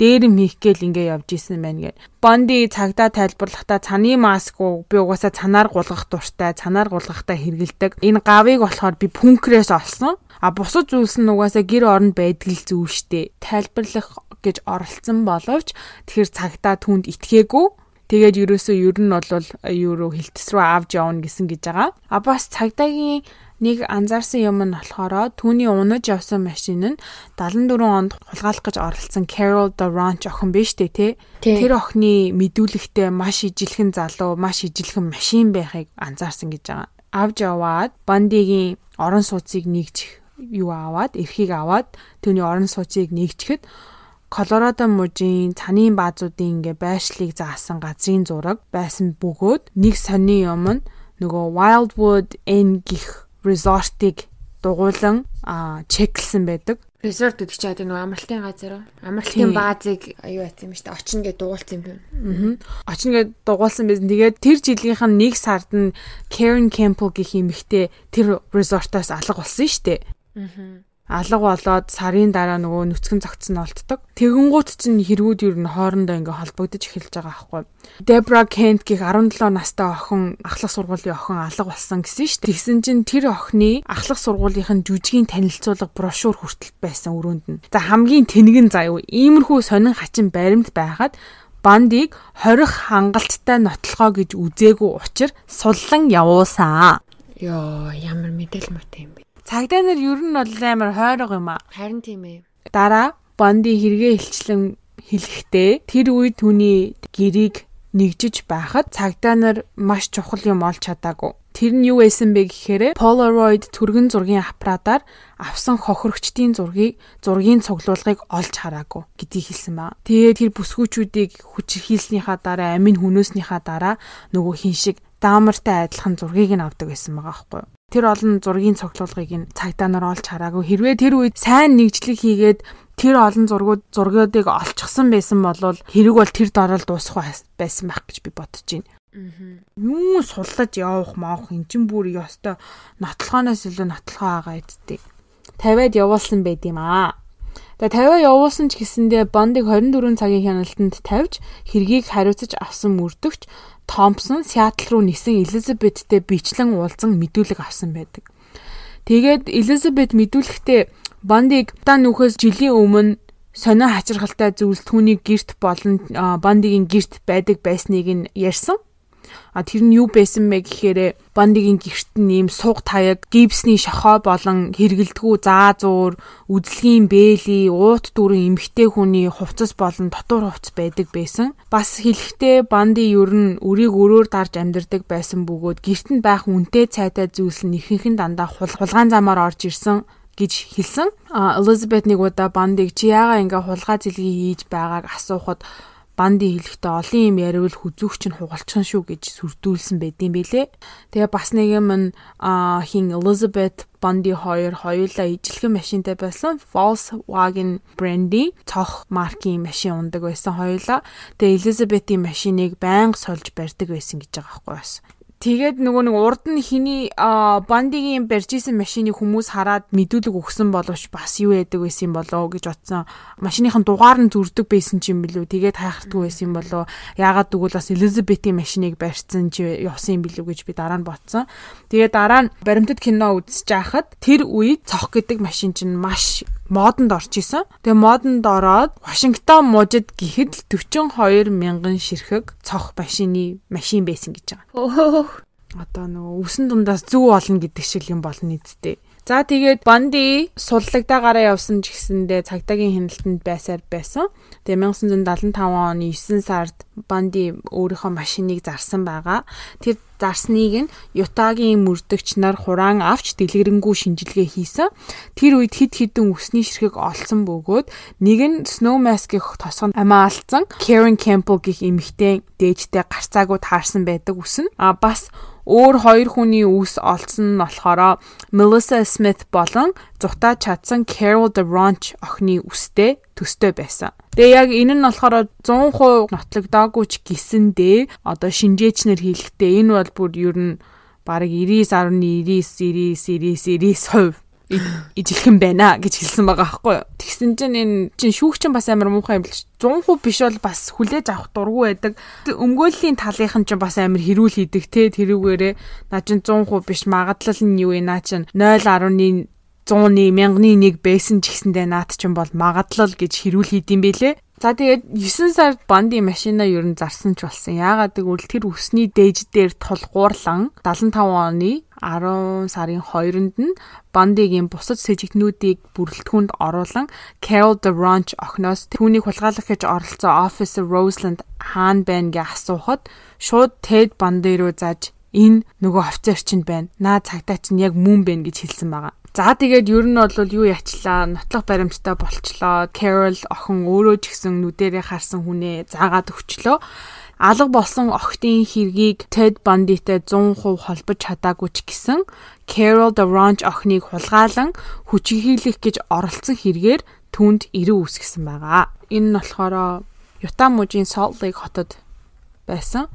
Дээрэм хийх гээл ингээ явж исэн байна гэд. Бонди цагдаа тайлбарлахдаа цаны маск уу би угаасаа цанаар гулгах дуртай, цанаар гулгахтаа хэргэлдэг. Энэ гавыг болохоор би пүнкрээс олсон. А бусад зүйлс нь угаасаа гэр оронд байдаг л зүйл штэ. Тайлбарлах гэж оролцсон боловч тэгэхээр цагдаа түнд итгээгүй Тэгээд ерөөсөө ер нь бол евро хилтэс рүү авч явна гэсэн гэж байгаа. А бас цагдаагийн нэг анзаарсан юм нь болохоор түүний унаж явсан машин нь 74 онд хулгайлах гэж оролцсон Carol the Ranch охин биш үү те. Тэр охины мэдүүлэгтээ маш ижилхэн залуу, маш ижилхэн машин байхыг анзаарсан гэж байгаа. Авж яваад Бандигийн орон сууцыг нэгж юу аваад, эрхийг аваад түүний орон сууцыг нэгжихэд Колорадо мужийн цанын баазуудын ингээ байршлыг заасан газрын зураг байсан бөгөөд нэг сони юм нь нөгөө Wildwood Inn гих resort-ыг дугуулan чеклсэн байдаг. Resort гэдэг чинь нөгөө амралтын газар уу? Амралтын баазыг аюу яц юм шүү дээ. Очно гэж дугуулсан юм байна. Аа. Очно гэж дугуулсан байсан. Тэгээд тэр жилийнх нь нэг сард нь Karen Campbell гэх эмэгтэй тэр resort-оос алга болсон шүү дээ. Аа алга болоод сарын дараа нөгөө нүцгэн цогцсон олддог. Тэгэнгუут чинь хэргүүд ер нь хоорондоо ингээ холбогдож эхэлж байгаа аахгүй. Debra Kent гэх 17 настай охин ахлах сургуулийн охин алга болсон гэсэн шүү дээ. Тэгсэн чинь тэр охины ахлах сургуулийнх нь жүжигийн танилцуулга брошюр хүртэл байсан өрөөнд нь. За хамгийн тэнэгэн заяа иймэрхүү сонин хачин баримт байхад бандыг хорих хангалттай нотлохоо гэж үзээгүй учир суллан явуулсан. Йоо ямар мэдээлэл мөт юм бэ? Цагдаа нар ер нь бол амар хойрог юм аа. Харин тийм ээ. Дараа Бонди хэрэгээ илчлэн хэлэхдээ тэр үед түүний гэрийг нэгжиж байхад цагдаа нар маш чухал юм олж чадаагүй. Тэр нь юу байсан бэ гэхээр Polaroid түргэн зургийн аппаратаар авсан хохирогчдын зургийг зургийн цуглуулгыг олж хараагүй гэдгийг хэлсэн байна. Тэгээд тэр бүсгүүчүүдийг хүчирхийлснийхаа дараа амин хүнөөснийхаа дараа нөгөө хин шиг даамартай адилхан зургийг нь авдаг байсан байгаа байхгүй юу? Тэр олон зургийн цогцлуулгыг нь цагдаа нар олж хараагүй. Хэрвээ тэр үед сайн нэгжлэг хийгээд тэр олон зургууд зургуудыг олчихсан байсан бол хэрэг бол тэр дорол дуусах байсан байх гэж би бодож байна. Юу суллаж явах маах эн чин бүр ёстой нотлохоноос илүү нотлохоо байгаа эдтэй. Тавиад явуулсан байд юм аа. Тэгээ тавиа явуулсан ч гэсэндээ бондыг 24 цагийн хяналтанд тавьж хэргийг хариуцаж авсан мөрдөгч Томпсон Сиэтл руу нисэн Элизабеттэй бичлэн уулзан мэдүүлэг авсан байдаг. Тэгээд Элизабет мэдүүлэхдээ Бандиг та нүхээс жилийн өмнө сонио хачирхалтай зүйлс түүний герт болон Бандигийн герт байдаг байсныг нь ярьсан. А тэр нь юу байсан бэ гэхээр Бандигийн гэрт нь ийм суг таяг, гипсний шохоо болон хэрэгэлдэггүй заа зуур, үзлэгийн бээли, уут дүрэн эмхтэй хүний хувцас болон дотор хувцас байдаг байсан. Бас хэлэхдээ Банди ер нь өрийг өрөөр дарж амьдардаг байсан бөгөөд гэрт нь байх үнэтэй цайтай зүйлс нь ихэнхэн дандаа хулгайн замаар орж ирсэн гэж хэлсэн. Элизабет нэг удаа Бандиг чи яага ингээ хулгай зэлгийг хийж байгааг асуухад банди хэлэхдээ олон юм яривал хүзүүгч нь хугалчихсан шүү гэж сүрдүүлсэн байдсан бэлээ. Тэгээ бас нэг юм хин Elizabeth Bundy хоёр хоёулаа ижилхэн машинтай байсан Volkswagen бренди цох маркийн машин ундаг байсан хоёулаа. Тэгээ Elizabeth-ийн машиныг байнга сольж барьдаг байсан гэж байгаа байхгүй бас. Тэгээд нөгөө нэг урд нь хиний бандигийн барьж исэн машиныг хүмүүс хараад мэдүүлэг өгсөн боловч бас юу яадаг байсан болоо гэж бодсон. Машиныхын дугаар нь зүрдэг байсан ч юм билүү. Тэгээд хайхардгүй байсан болоо. Яагаад гэвэл бас Элизабетийн машиныг барьсан чи явсан юм билүү гэж би дараа нь бодсон. Тэгээд дараа нь баримтат кино үзэж байхад тэр үед цох гэдэг машин чинь маш модонд орж исэн. Тэгээ модонд ороод Вашингтон мужид гэхэд л 42 мянган ширхэг цох машины машин байсан гэж байгаа. Одоо нөгөө үсэн дундаас зүг болно гэдэг шиг юм болно нийтдээ. За тэгээд Банди суллагдаагаараа явсан ч гэсэндээ цагдаагийн хяналтанд байсаар байсан. Тэгээ 1975 оны 9 сард Банди өөрийнхөө машиныг зарсан байгаа. Тэр зарсныг нь Ютагийн мөрдөгч нар хураан авч дэлгэрэнгүй шинжилгээ хийсэн. Тэр үед хид хідэн үсний ширхэг олсон бөгөөд нэг нь Snowmask гэх тосгонд амиа алдсан. Karen Campbell гэх эмэгтэй дээжтэй гарцаагүй таарсан байдаг үс нь. А бас өөр хоёр хүний үс олсон нь болохоор Melissa Smith болон зутаа чадсан Carol DeRonch охины үстэй төстэй байсан. Тэгээ яг энэ нь болохоор 100% нотлогдоогүй ч гисэндээ одоо шинжээчнэр хэлэхдээ энэ бол бүр ер нь бараг 99.99 99 99 ижилхэн байна гэж хэлсэн байгаа байхгүй юу. Тэгсэн чинь энэ чинь шүүгчин бас амар муухай юм биш. 100% биш бол бас хүлээж авах дургу байдаг. Өмгөөллийн талынхан чинь бас амар хэрүүл хийдэг те тэрүүгээрээ наа чин 100% биш магадлал нь юу вэ наа чин 0.1 100-ны 1000-ны 1 байсан ч гэсэндээ наад чинь бол магадлал гэж хэрүүл хийдэм бэлээ. За тэгээд 9 сард банди машинаа ер нь зарсан ч болсон. Яагаад гэвэл тэр өсний дээж дээр тулгуурлан 75 оны 10 сарын 2-нд нь бандигийн бусад сэжигнүүдийг бүрэлдэхүүнд оруулан Carol DeRonch охиноос түүнийг хулгайлах гэж оролцсон Officer Roseland хаан байна гэж асуухад шууд Ted банди руу зааж энэ нөгөө офицер чинь байна. Наа цагтаа чинь яг мөн байна гэж хэлсэн байгаа. За тэгээд ер нь бол юу ячлаа нотлох баримттай болчлоо. Carol охин өөрөө ч гэсэн нүдэрээ харсан хүнээ заагаад өгчлөө. Алга болсон охтын хэргийг Ted Bundy-тай 100% холбож чадаагүй ч гэсэн Carol the Ranch охиныг хулгайлан хүчиглэх гэж оролцсон хэрэгээр түнд ирүү үсгэсэн байгаа. Энэ нь болохоор Utah мужийн Salt Lake хотод байсан.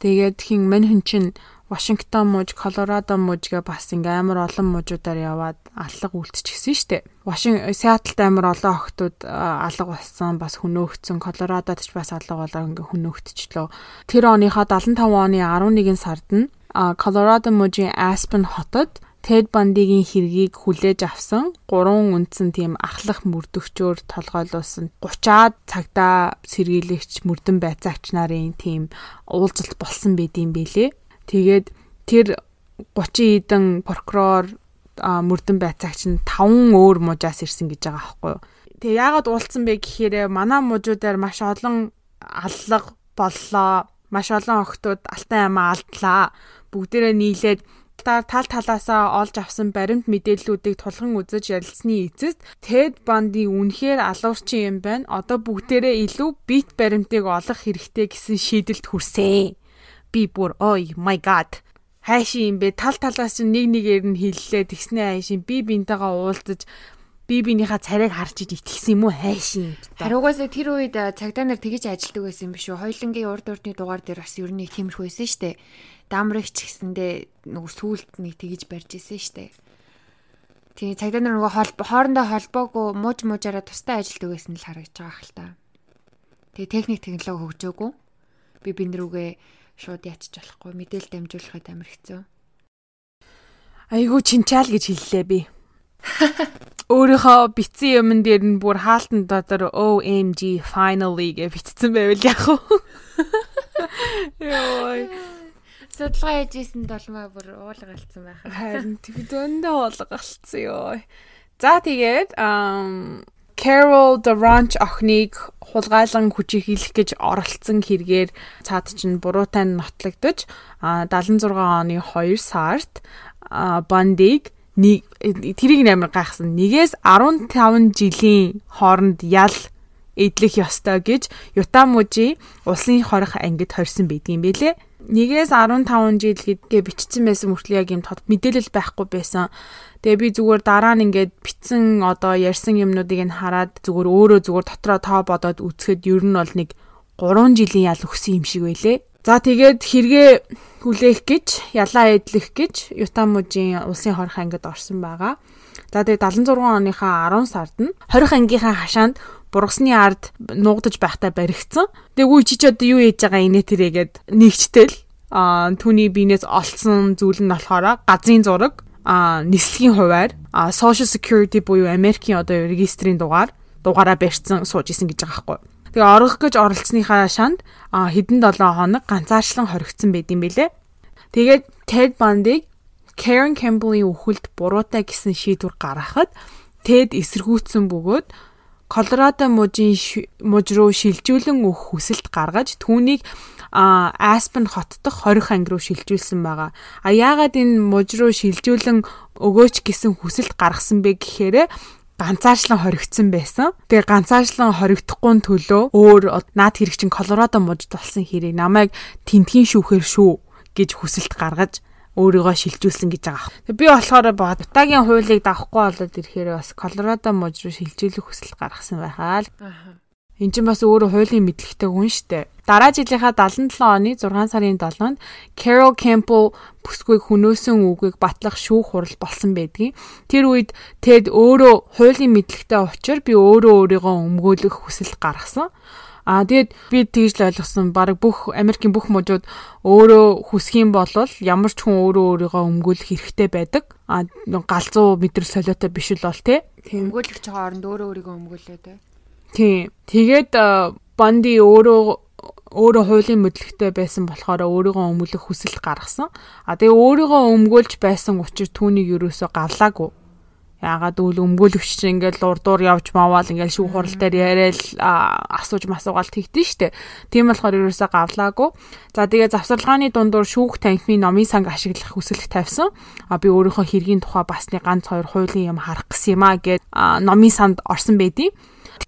Тэгээд хин мань хүн чинь Вашингтон мужи, Колорадо мужига бас ингээ амар олон мужуудаар яваад алга үлдчихсэн штэ. Вашин Сиатлд амар олон охтууд алга болсон, бас хөнөөгдсөн. Колорадод ч бас алга болоо ингээ хөнөөгдчихлөө. Тэр оныхоо 75 оны 11 сард нь Колорадо мужийн Aspen хотод Тед Бандигийн хэргийг хүлээж авсан гурван үндсэн тийм ахлах мөрдөгчөөр толгойлуулсан 30-аад цагтаа сэргийлэгч мөрдөн байцаагч нарын тийм уулзалт болсон байдсан бэлээ. Тэгээд тэр 30 эдэн прокурор мөрдөн байцаагч нь 5 өөр мужаас ирсэн гэж байгаа байхгүй юу. Тэгээ яагаад уулцсан бэ гэхээр манай мужуудаар маш олон аллага боллоо. Маш олон охтууд алтан амаа алдлаа. Бүгдээрээ нийлээд тал талаасаа олж авсан баримт мэдээллүүдийг тулган үзэж ярилцсны эцэст Ted Bundy үнэхээр алуурчин юм байна. Одоо бүгдээрээ илүү бит баримтыг олох хэрэгтэй гэсэн шийдэлд хүрсэн би бүр ой my god хайшин юм бэ тал талаас чинь нэг нэгээр нь хиллээ тэгснэ хайшин би бинтэйгээ уулзаж би бинийхээ царайг харж итгэсэн юм уу хайшин. Харуугаас тэр үед цагдаа нар тэгэж ажилдаг байсан юм биш үү? Хоёлынгийн урд урдны дугаар дээр бас ер нь тиймэрхүү байсан штэ. Дамрагч гэсэндээ нөгөө сүулт нэг тэгэж барьж исэн штэ. Тэгээ цагдаа нар нөгөө хоорондоо холбоогүй мууж муужаараа тустай ажилдаг байсан л харагдаж байгаа хэл та. Тэгээ техник технологи хөгжөөгүй. Би бин рүүгээ шууд ячиж болохгүй мэдээлэл дамжуулахад амар хэцүү. Айгуу чинчаал гэж хэллээ би. Өөрийнхөө битсэн юмн дээр нь бүр хаалтан дотор OMG finally гэж битсэн байвал яах вэ? Йой. Судалгаа хийжсэн долмаа бүр уулга алдсан байх. Харин би зөндөө уулга алдсан ёо. За тэгээд Carol Durant охиныг хулгайлан хүчийлэх гэж оролцсон хэрэгээр цаад чинь буруутай нотлогдож 76 оны 2 сард Бондиг нэг тэрийг амар гайхсан. Нэгээс 15 жилийн хооронд ял эдлэх ёстой гэж Юта мужи улсын хорих ангид хорьсон байдгийм байлээ. 1-ээс 15 жил гэдгээ бичсэн байсан мөртлөө яг юм тод мэдээлэл байхгүй байсан. Тэгээ би зүгээр дараа нь ингээд бичсэн одоо ярьсан юмнуудыг нь хараад зүгээр өөрөө зүгээр дотроо тоо бодоод үзэхэд ер нь бол нэг 3 жилийн ял өгсөн юм шиг байлээ. За тэгээд хэрэгэ хүлээх гэж, ялаа эдлэх гэж Ютамужийн улсын хорхон ангид орсон байгаа. За тэгээд 76 оныхаа 10 сард нь хорих ангийнхаа хашаанд бургасны ард нуугдаж байхдаа баригдсан. Тэгээ үе чи ч одоо юу хийж байгаа инээ тэрээгээд нэгчтэл а түүний биенээс олцсон зүйл нь болохоор газрын зураг а нислэгийн хуваар а social security буюу Америкийн одоо регистрийн дугаар дугаараа барьсан сууж исэн гэж байгаа байхгүй. Тэгээ орох гэж оролцсныхаа шанд хэдэн 7 хоног ганцаарчлан хоригдсан байд юм бэлээ. Тэгээд Ted Bundy Karen Campbell-ийн үхэлд буруутай гэсэн шийдвэр гаргахад Ted эсэргүүцсэн бөгөөд Колорадо мужийн муж руу шилжүүлэн өгөх хүсэлт гаргаж түүнийг а Aspen хот дох 20 анги руу шилжүүлсэн байгаа. А яагаад энэ муж руу шилжүүлэн өгөөч гэсэн хүсэлт гаргасан бэ гэхээр ганцаарчлан хоригдсан байсан. Тэгээ ганцаарчлан хоригдохгүй төлөө өөр наад хэрэг чин Колорадо мужид болсон хэрэг намайг тентгийн шүүхээр шүү гэж хүсэлт гаргаж өөрийгөө шилжүүлсэн гэж байгаа. Би болохоор Бутагийн хуулийг давахгүй болоод ирэхээр бас Колорадо муж руу шилжүүлэх хүсэл гаргасан байхаа л. Энд чинь бас өөрөө хуулийн мэдлэгтэй хүн штэ. Дараа жилийнхаа 77 оны 6 сарын 7-нд Carol Campbell бүсгүйг хөнөөсөн үгийг батлах шүүх хурал болсон байдгийн. Тэр үед Ted өөрөө хуулийн мэдлэгтэй учраас би өөрөө өөрийгөө өмгөөлөх хүсэл гаргасан. Аа тэгээд би тэгж л ойлгосон. Бараг бүх Америкийн бүх мужууд өөрөө хүсэх юм бол ямар ч хүн өөрөө өөрийгөө өмгөөлөх хэрэгтэй байдаг. Аа галзуу мэдрэл солиотой биш л бол тий. Өмгөөлөгч хооронд өөрөө өөрийгөө өмгөөлөө тий. Тий. Тэгээд Банди өөрөө өөрөө хуулийн мэдлэгтэй байсан болохоор өөрийгөө өмгөөлөх хүсэлт гаргасан. А тэгээ өөрийгөө өмгөөлж байсан учраас түүнийг юусоо гавлаагүй. Яагаад үл өмгөөлөгч чинь ингээл урдуур явж маваал ингээл шүүх хурал дээр яриад асууж масуугаал тэгдэж штэ. Тийм болохоор ерөөсөө гавлаагүй. За тэгээ завсарлагын дундуур шүүх танхимын номын санг ашиглах хүсэлт тавьсан. А би өөрийнхөө хэргийн тухай басны ганц хоёр хуулийн юм харах гэсэн юм а гэд номын санд орсон байдیں۔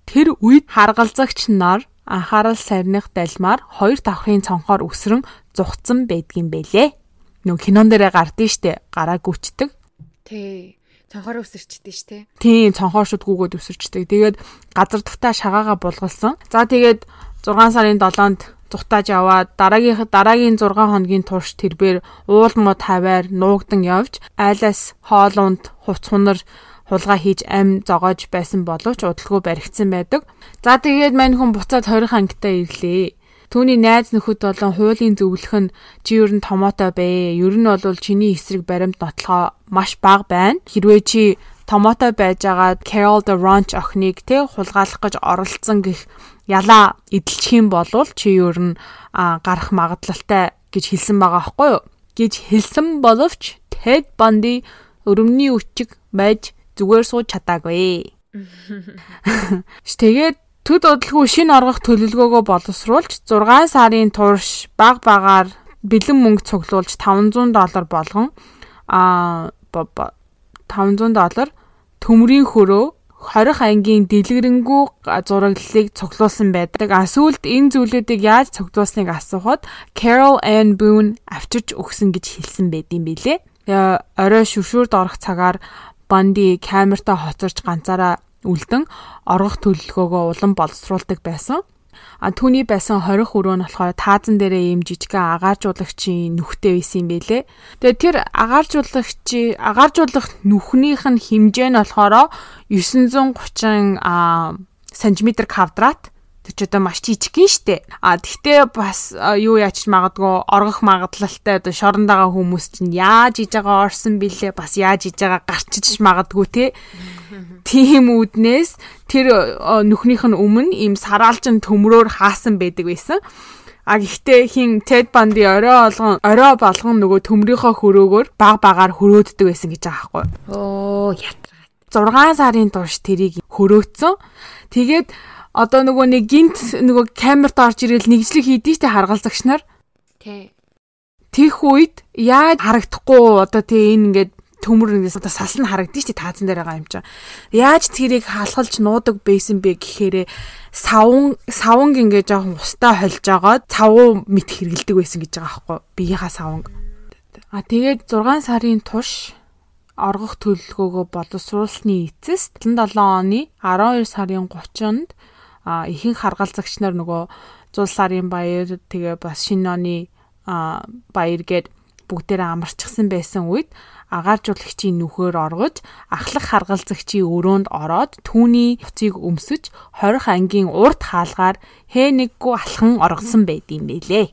Тэр үед харгалзагч нар анхаарал сарних далмаар хоёр давхрын цонхоор өсрөн зугцсан байдгийм бэлээ. Нөө кинон дээрээ гардыг штэ гараа гүчдэг. Тий цонхоор өсөрчдөг шүү дээ. Тийм, цонхоор шууд гүгөөд өсөрчдөг. Тэгээд газар дахтаа шагаагаа булгалсан. За тэгээд 6 сарын 7-нд зүхтааж аваад дараагийнх дараагийн 6 хоногийн турш тэрбээр уул мод хаваар нуугдан явж айлаас хоолунд хувц хунар хулгай хийж ам зогоож байсан боловч удалгүй баригдсан байдаг. За тэгээд мань хүн буцаад 20 ангитаа ирлээ. Түүний найз нөхөд болон хуулийн зөвлөх нь чи ер нь томоотой бэ. Ер нь бол чиний эсрэг баримт нотлохоо маш бага байна. Хэрвээ чи томоотой байжгаад Carol the Ranch охиныг тэ хулгайлах гэж оролцсон гэх ялаа эдэлчих юм бол чи ер нь гарах магадлалтай гэж хэлсэн байгаа байхгүй юу? гэж хэлсэн боловч Ted Bundy өрөмний үчиг байж зүгээр сууж чадаагүй. Тэгээд Төд удалгүй шинэ оргох төлөвлөгөөгөө боловсруулж 6 сарын турш баг багаар бэлэн мөнгө цуглуулж 500 доллар болгон а 500 доллар төмрийн хөрөө 20 ангийн дэлгэрэнгүй зураглалыг цуглуулсан байдаг. А сүүлд энэ зүйлүүдийг яаж цуглуулсныг асуухад Carol Ann Boone авчирч өгсөн гэж хэлсэн байдсан билээ. Орой шүшүүрд орох цагаар Банди камертаа хоцорч ганцаараа үлдэн оргох төлөлгөөгөө улам боловсруулдаг байсан. А түүний байсан 20 өрөө нь болохоор таазан дээрээ ийм жижигхэн агааржуулагчийн нүхтэй байсан юм бэлээ. Тэгээ тэр агааржуулагчи агааржуулах нүхнийх нь хэмжээ нь болохоор 930 см квадрат Тэр ч одоо маш жижиг юм штэ. А тэгтээ бас юу яач магадгүй оргох магадлалтай одоо шорондоо хүмүүс чинь яаж иж байгаа орсон бэлээ бас яаж иж байгаа гарчиж магадгүй те. Тийм үднээс тэр нүхнийх нь өмнө ийм сараалжин төмрөөр хаасан байдаг байсан. А гэхдээ хин Тед Банди орой болгон орой болгон нөгөө төмрийнхөө хөрөөгөөр баг багаар хөрөөддөг байсан гэж байгаа байхгүй. Оо ятраа. 6 сарын турш тэрийг хөрөөцсөн. Тэгээд одоо нөгөө нэг гинт нөгөө камерт орж ирэл нэгжлэг хийдэж штэ харгалзагч нар. Тий. Тих үед яаж харагдахгүй одоо тий энэ ингээд төмөр одоо сас нь харагдчих чи таазан дээр байгаа юм чинь. Яаж тэрийг хаалхалж нуудаг байсан бэ гэхээр савн савнг ингээ жоохон устаа холж байгаа цавуу мэт хэргэлдэг байсан гэж байгаа байхгүй биеийнхаа савнг. А тэгээд 6 сарын турш оргох төлөлгөөгөө боловсруулсны эцэст 77 оны 12 сарын 30-нд ихэнх харгалзагч нар нөгөө 100 сарын баяр тэгээ бас шинэ оны баяр гээд бүгдээрээ амарчсан байсан үед агааржуулагчийн нүхээр оргож ахлах харгалзагчийн өрөөнд ороод түүний уцыг өмсөж хорих ангийн урд хаалгаар хээ нэггүй алхан оргосон байд юм бэлээ.